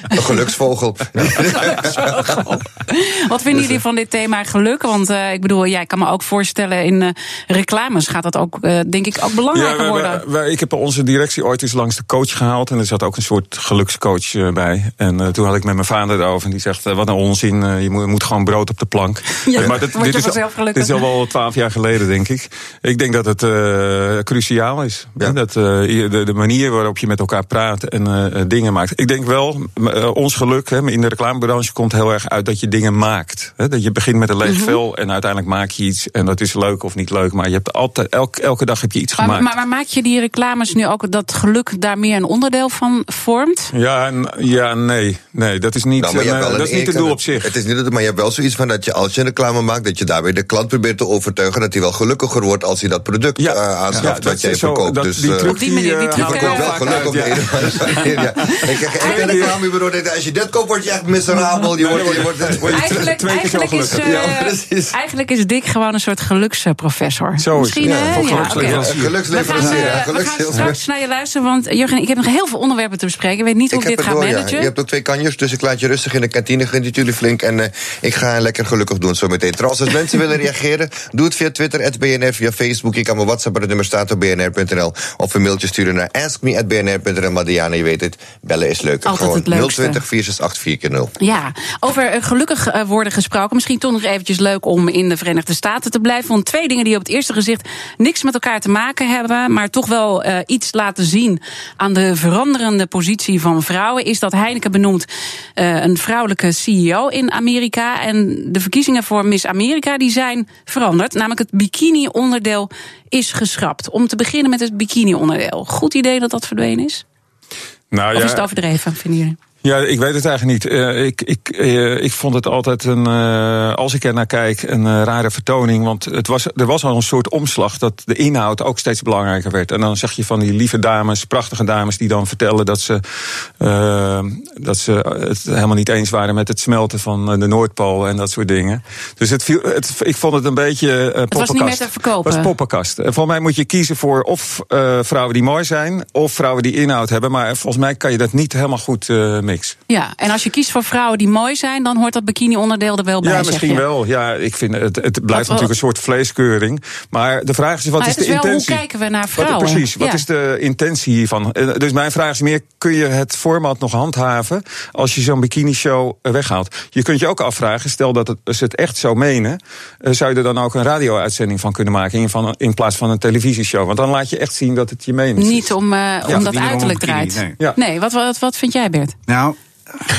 Een geluksvogel. Wat vinden jullie van dit thema geluk? Want uh, ik bedoel, jij kan me ook voorstellen in uh, reclames gaat dat ook, uh, denk ik, ook belangrijker wij- worden. wij- wij- ik heb onze directie ooit eens langs de coach gehaald. En er zat ook een soort gelukscoach eh, bij. En eh, toen had ik met mijn vader erover. En die zegt, eh, wat een onzin. eh, je moet, moet gewoon brood op de plank. Ja, Eh, je dit, is, al- dit is al wel twaalf jaar geleden, denk ik. Ik denk dat het eh, cruciaal is. Hè, Dat, eh, de, de manier waarop je met elkaar praat en eh, eh, dingen maakt. Ik denk wel, eh, ons geluk hè, in de reclamebranche komt heel erg uit dat je dingen maakt. Hè, dat je begint met een leeg Mhm. vel en uiteindelijk maak je iets. En dat is leuk of niet leuk. Maar je hebt altijd, elke, elke dag heb je iets Maar, gemaakt. maar, maar maak je die reclames nu ook dat geluk daar meer een onderdeel van vormt? Ja, n- ja, nee. Nee, dat is niet, Nou, maar je eh, wel dat is niet het doel op zich. Het is niet het, maar je hebt wel zoiets van dat je als je een reclame maakt, dat je daarbij de klant probeert te overtuigen dat hij wel gelukkiger wordt als hij dat product Ja, eh, aanschaft ja, wat jij verkoopt. dat- dus, die eh, truc Op die manier, die die, eh, je verkoopt eh, wel geluk op de ja. Ik een reclamebureau dat als je dit koopt, word je echt miserabel. Je wordt, je wordt, word je Eigenlijk, twee keer zo eigenlijk, is, gelukkig. Ja, precies. eigenlijk is Dick gewoon een soort geluksprofessor. Zo is Misschien, het. Ja, hè? Ja. Geluksleverancier, We eh, we gaan geluksleverancier. straks naar je luisteren, want Jurgen, ik heb nog heel veel onderwerpen te bespreken. Ik weet niet hoe Ik ik dit het ga door, ja. Je hebt ook twee kanjers, dus ik laat je rustig in de kantine. Geniet jullie flink en eh, ik ga lekker gelukkig doen zometeen. Trouwens, als mensen willen reageren, doe het via Twitter, BNR, via Facebook. Je kan mijn WhatsApp, het nummer staat op bnr.nl. Of een mailtje sturen naar askme.bnr.nl. Maar Diana, je weet het, bellen is leuk. Altijd het leukste. 020 468 4 Ja, over eh, gelukkig eh, worden gesproken. Misschien toch nog eventjes leuk om in de Verenigde Staten te blijven. Want twee dingen die op het eerste gezicht niks met elkaar te maken hebben, maar toch wel eh, iets laten zien aan de veranderende positie van vrouwen, is dat Heineken benoemt eh, een vrouwelijke CEO in Amerika. En de verkiezingen voor Miss Amerika die zijn veranderd. Namelijk het bikini-onderdeel is geschrapt. Om te beginnen met het bikini-onderdeel. Goed idee dat dat verdwenen is? Nou, Of ja, is het overdreven, vinden jullie? Ja, ik weet het eigenlijk niet. Eh, ik, ik, eh, ik vond het altijd een, eh, als ik er naar kijk, een rare vertoning. Want het was, er was al een soort omslag dat de inhoud ook steeds belangrijker werd. En dan zag je van die lieve dames, prachtige dames, die dan vertellen dat ze, dat ze het helemaal niet eens waren met het smelten van de Noordpool en dat soort dingen. Dus het viel, het, ik vond het een beetje. Het was niet meer te verkopen. Het was poppenkast. En voor mij moet je kiezen voor of vrouwen die mooi zijn, of vrouwen die inhoud hebben. Maar volgens mij kan je dat niet helemaal goed mix. Ja, en als je kiest voor vrouwen die mooi zijn, dan hoort dat bikini-onderdeel er wel bij. Ja, zeg misschien je. wel. Ja, ik vind het, het blijft Wat- natuurlijk een soort vleeskeuring. Maar de vraag is, wat is de wel, hoe intentie? kijken we naar Wat- vrouwen? precies, wat Ja. is de intentie hiervan? Eh, Dus mijn vraag is meer, kun je het format nog handhaven... als je zo'n bikini-show eh, weghaalt? Je kunt je ook afvragen, stel dat het, ze het echt zo menen... eh, zou je er dan ook een radio-uitzending van kunnen maken... In, van, in plaats van een televisieshow? Want dan laat je echt zien dat het je mening is. Niet om, om dat niet om een uiterlijk bikini, draait. nee. Ja. Nee, wat, wat, wat vind jij, Bert? Nou,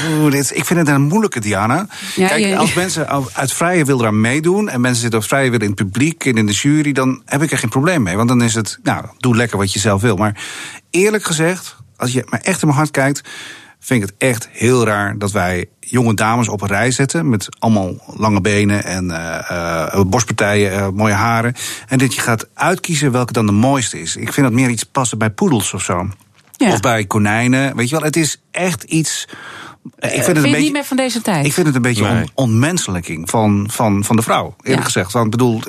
oeh, dit, ik vind het een moeilijke, Diana. Ja, Kijk, je- als mensen uit vrije wil eraan meedoen... en mensen zitten op vrije wil in het publiek en in de jury... dan heb ik er geen probleem mee. Want dan is het, nou, doe lekker wat je zelf wil. Maar eerlijk gezegd, als je maar echt in mijn hart kijkt... vind ik het echt heel raar dat wij jonge dames op een rij zetten... met allemaal lange benen en eh, borstpartijen, eh, mooie haren... en dat je gaat uitkiezen welke dan de mooiste is. Ik vind dat meer iets passen bij poedels of zo. Of bij konijnen. Weet je wel, het is echt iets. Ik vind het vind een je beetje. niet meer van deze tijd? Ik vind het een beetje Nee. on- onmenselijking van, van, van de vrouw. Eerlijk Ja. gezegd. Want ik bedoel,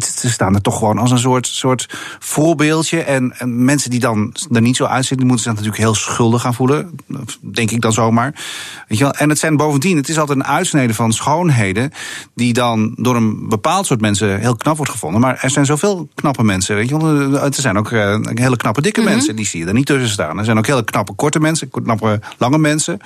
ze staan er toch gewoon als een soort, soort voorbeeldje. En, en mensen die dan er niet zo uitzien, die moeten zich natuurlijk heel schuldig gaan voelen. Denk ik dan zomaar. Weet je wel? En het zijn bovendien, het is altijd een uitsnede van schoonheden. die dan door een bepaald soort mensen heel knap wordt gevonden. Maar er zijn zoveel knappe mensen. Weet je wel? Er zijn ook eh, hele knappe dikke Mhm. mensen. Die zie je er niet tussen staan. Er zijn ook hele knappe korte mensen, knappe lange mensen.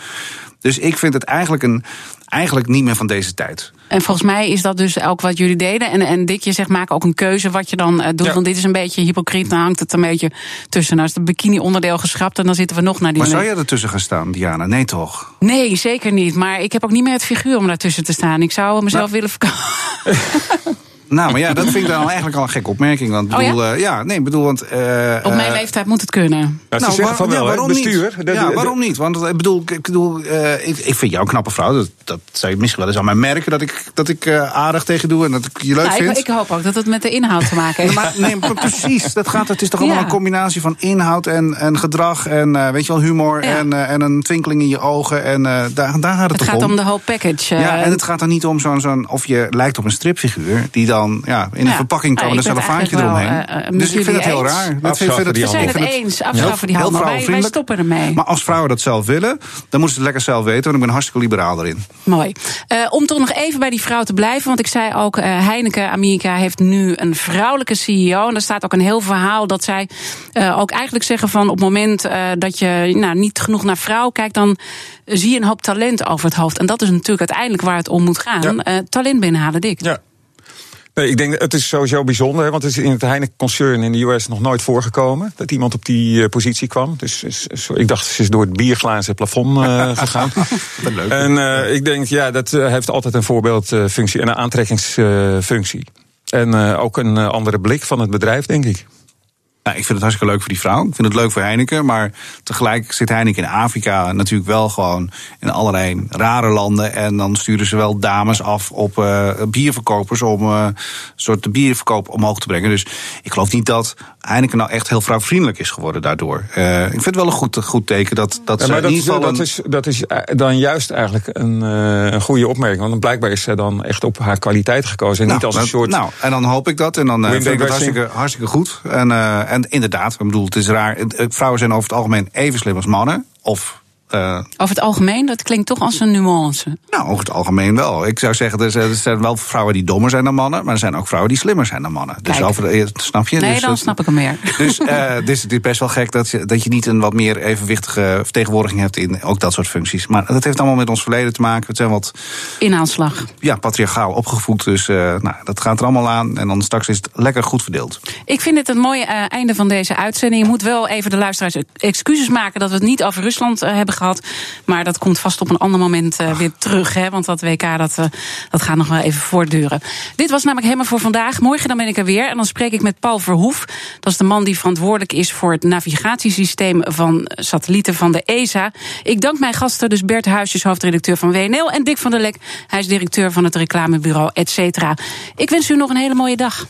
Dus ik vind het eigenlijk, een, eigenlijk niet meer van deze tijd. En volgens mij is dat dus ook wat jullie deden. En, en Dick, je zegt, maak ook een keuze wat je dan eh, doet. Ja. Want dit is een beetje hypocriet, dan hangt het een beetje tussen. Nou is het bikini-onderdeel geschrapt en dan zitten we nog naar die... Maar zou jij ertussen gaan staan, Diana? Nee, toch? Nee, zeker niet. Maar ik heb ook niet meer het figuur om daartussen te staan. Ik zou mezelf willen verkopen. Nou, maar ja, dat vind ik dan eigenlijk al een gekke opmerking. Want Oh ja? bedoel, eh, ja? nee, ik bedoel, want. eh, Op mijn eh, leeftijd moet het kunnen. Ja, ze zeggen waar- van ja, wel, hè, waarom bestuur. Niet? Dat- ja, waarom niet? Want ik bedoel, ik, bedoel eh, ik, ik vind jou een knappe vrouw. Dat, dat zou je misschien wel eens aan mij merken dat ik, dat ik eh, aardig tegen doe en dat ik je leuk Nou, vind. ik, ik hoop ook dat het met de inhoud te maken heeft. Maar, nee, maar precies. Dat gaat, het is toch allemaal Ja. een combinatie van inhoud en, en gedrag en eh, weet je wel, humor Ja. en, en een twinkeling in je ogen. En eh, daar, daar gaat het, Het toch gaat om. om de whole package. Ja, en het gaat er niet om zo'n, zo'n of je lijkt op een stripfiguur die dan ja, in een verpakking Ja, kan ik met een cellofaantje eromheen. eh, eh, dus ik vind het heel eens. raar. Dat vind, vind het, We zijn het eens. Afschaffen die handel. Wij, wij stoppen ermee. Maar als vrouwen dat zelf willen, dan moeten ze het lekker zelf weten, want ik ben hartstikke liberaal erin. Mooi. Eh, om toch nog even bij die vrouw te blijven. Want ik zei ook, eh, Heineken Amerika heeft nu een vrouwelijke CEO. En daar staat ook een heel verhaal dat zij eh, ook eigenlijk zeggen van... op het moment eh, dat je nou, niet genoeg naar vrouw kijkt... dan zie je een hoop talent over het hoofd. En dat is natuurlijk uiteindelijk waar het om moet gaan. Ja. Eh, talent binnenhalen, Dick. Ja. Nee, ik denk, het is sowieso bijzonder, want het is in het Heineken-concern in de US nog nooit voorgekomen dat iemand op die eh, positie kwam. Dus is- is- ik dacht, ze is door het bierglazen plafond eh, gegaan. leuk. En eh, ik denk, ja, dat heeft altijd een voorbeeldfunctie en een aantrekkingsfunctie. en ook een andere blik van het bedrijf, denk ik. Nou, ik vind het hartstikke leuk voor die vrouw. Ik vind het leuk voor Heineken. Maar tegelijk zit Heineken in Afrika natuurlijk wel gewoon in allerlei rare landen. En dan sturen ze wel dames af op eh, bierverkopers om eh, een soort de bierverkoop omhoog te brengen. Dus ik geloof niet dat Heineken nou echt heel vrouwvriendelijk is geworden daardoor. Eh, ik vind het wel een goed, goed teken dat, dat Ja, ze in dat, ieder is, geval... dat, een- is, dat is eh, dan juist eigenlijk een, eh, een goede opmerking. Want dan blijkbaar is zij dan echt op haar kwaliteit gekozen. En Nou, niet als een dat- soort. Nou, en dan hoop ik dat. En dan Window vind ik dressing. hartstikke, hartstikke goed. En, en inderdaad, ik bedoel, het is raar. Vrouwen zijn over het algemeen even slim als mannen. Of eh, Over het algemeen, dat klinkt toch als een nuance. Nou, over het algemeen wel. Ik zou zeggen, er zijn, wel vrouwen die dommer zijn dan mannen, maar er zijn ook vrouwen die slimmer zijn dan mannen. Dus over de, snap je? Nee, dus, dan dat- snap ik hem meer. Dus eh, dus het is best wel gek dat je, dat je niet een wat meer evenwichtige vertegenwoordiging hebt in ook dat soort functies. Maar dat heeft allemaal met ons verleden te maken. We zijn wat Inhaalslag. ja, patriarchaal opgevoed, dus eh, nou, dat gaat er allemaal aan. En dan straks is het lekker goed verdeeld. Ik vind het een mooi eh, einde van deze uitzending. Je moet wel even de luisteraars excuses maken dat we het niet over Rusland eh, hebben gehad. Maar dat komt vast op een ander moment eh, weer terug. Hè, want dat WK dat, eh, dat gaat nog wel even voortduren. Dit was namelijk helemaal voor vandaag. Morgen dan ben ik er weer. En dan spreek ik met Paul Verhoef. Dat is de man die verantwoordelijk is voor het navigatiesysteem van satellieten van de ESA. Ik dank mijn gasten, dus Bert Huisjes, hoofdredacteur van WNL. En Dick van der Lek, hij is directeur van het reclamebureau, et cetera. Ik wens u nog een hele mooie dag.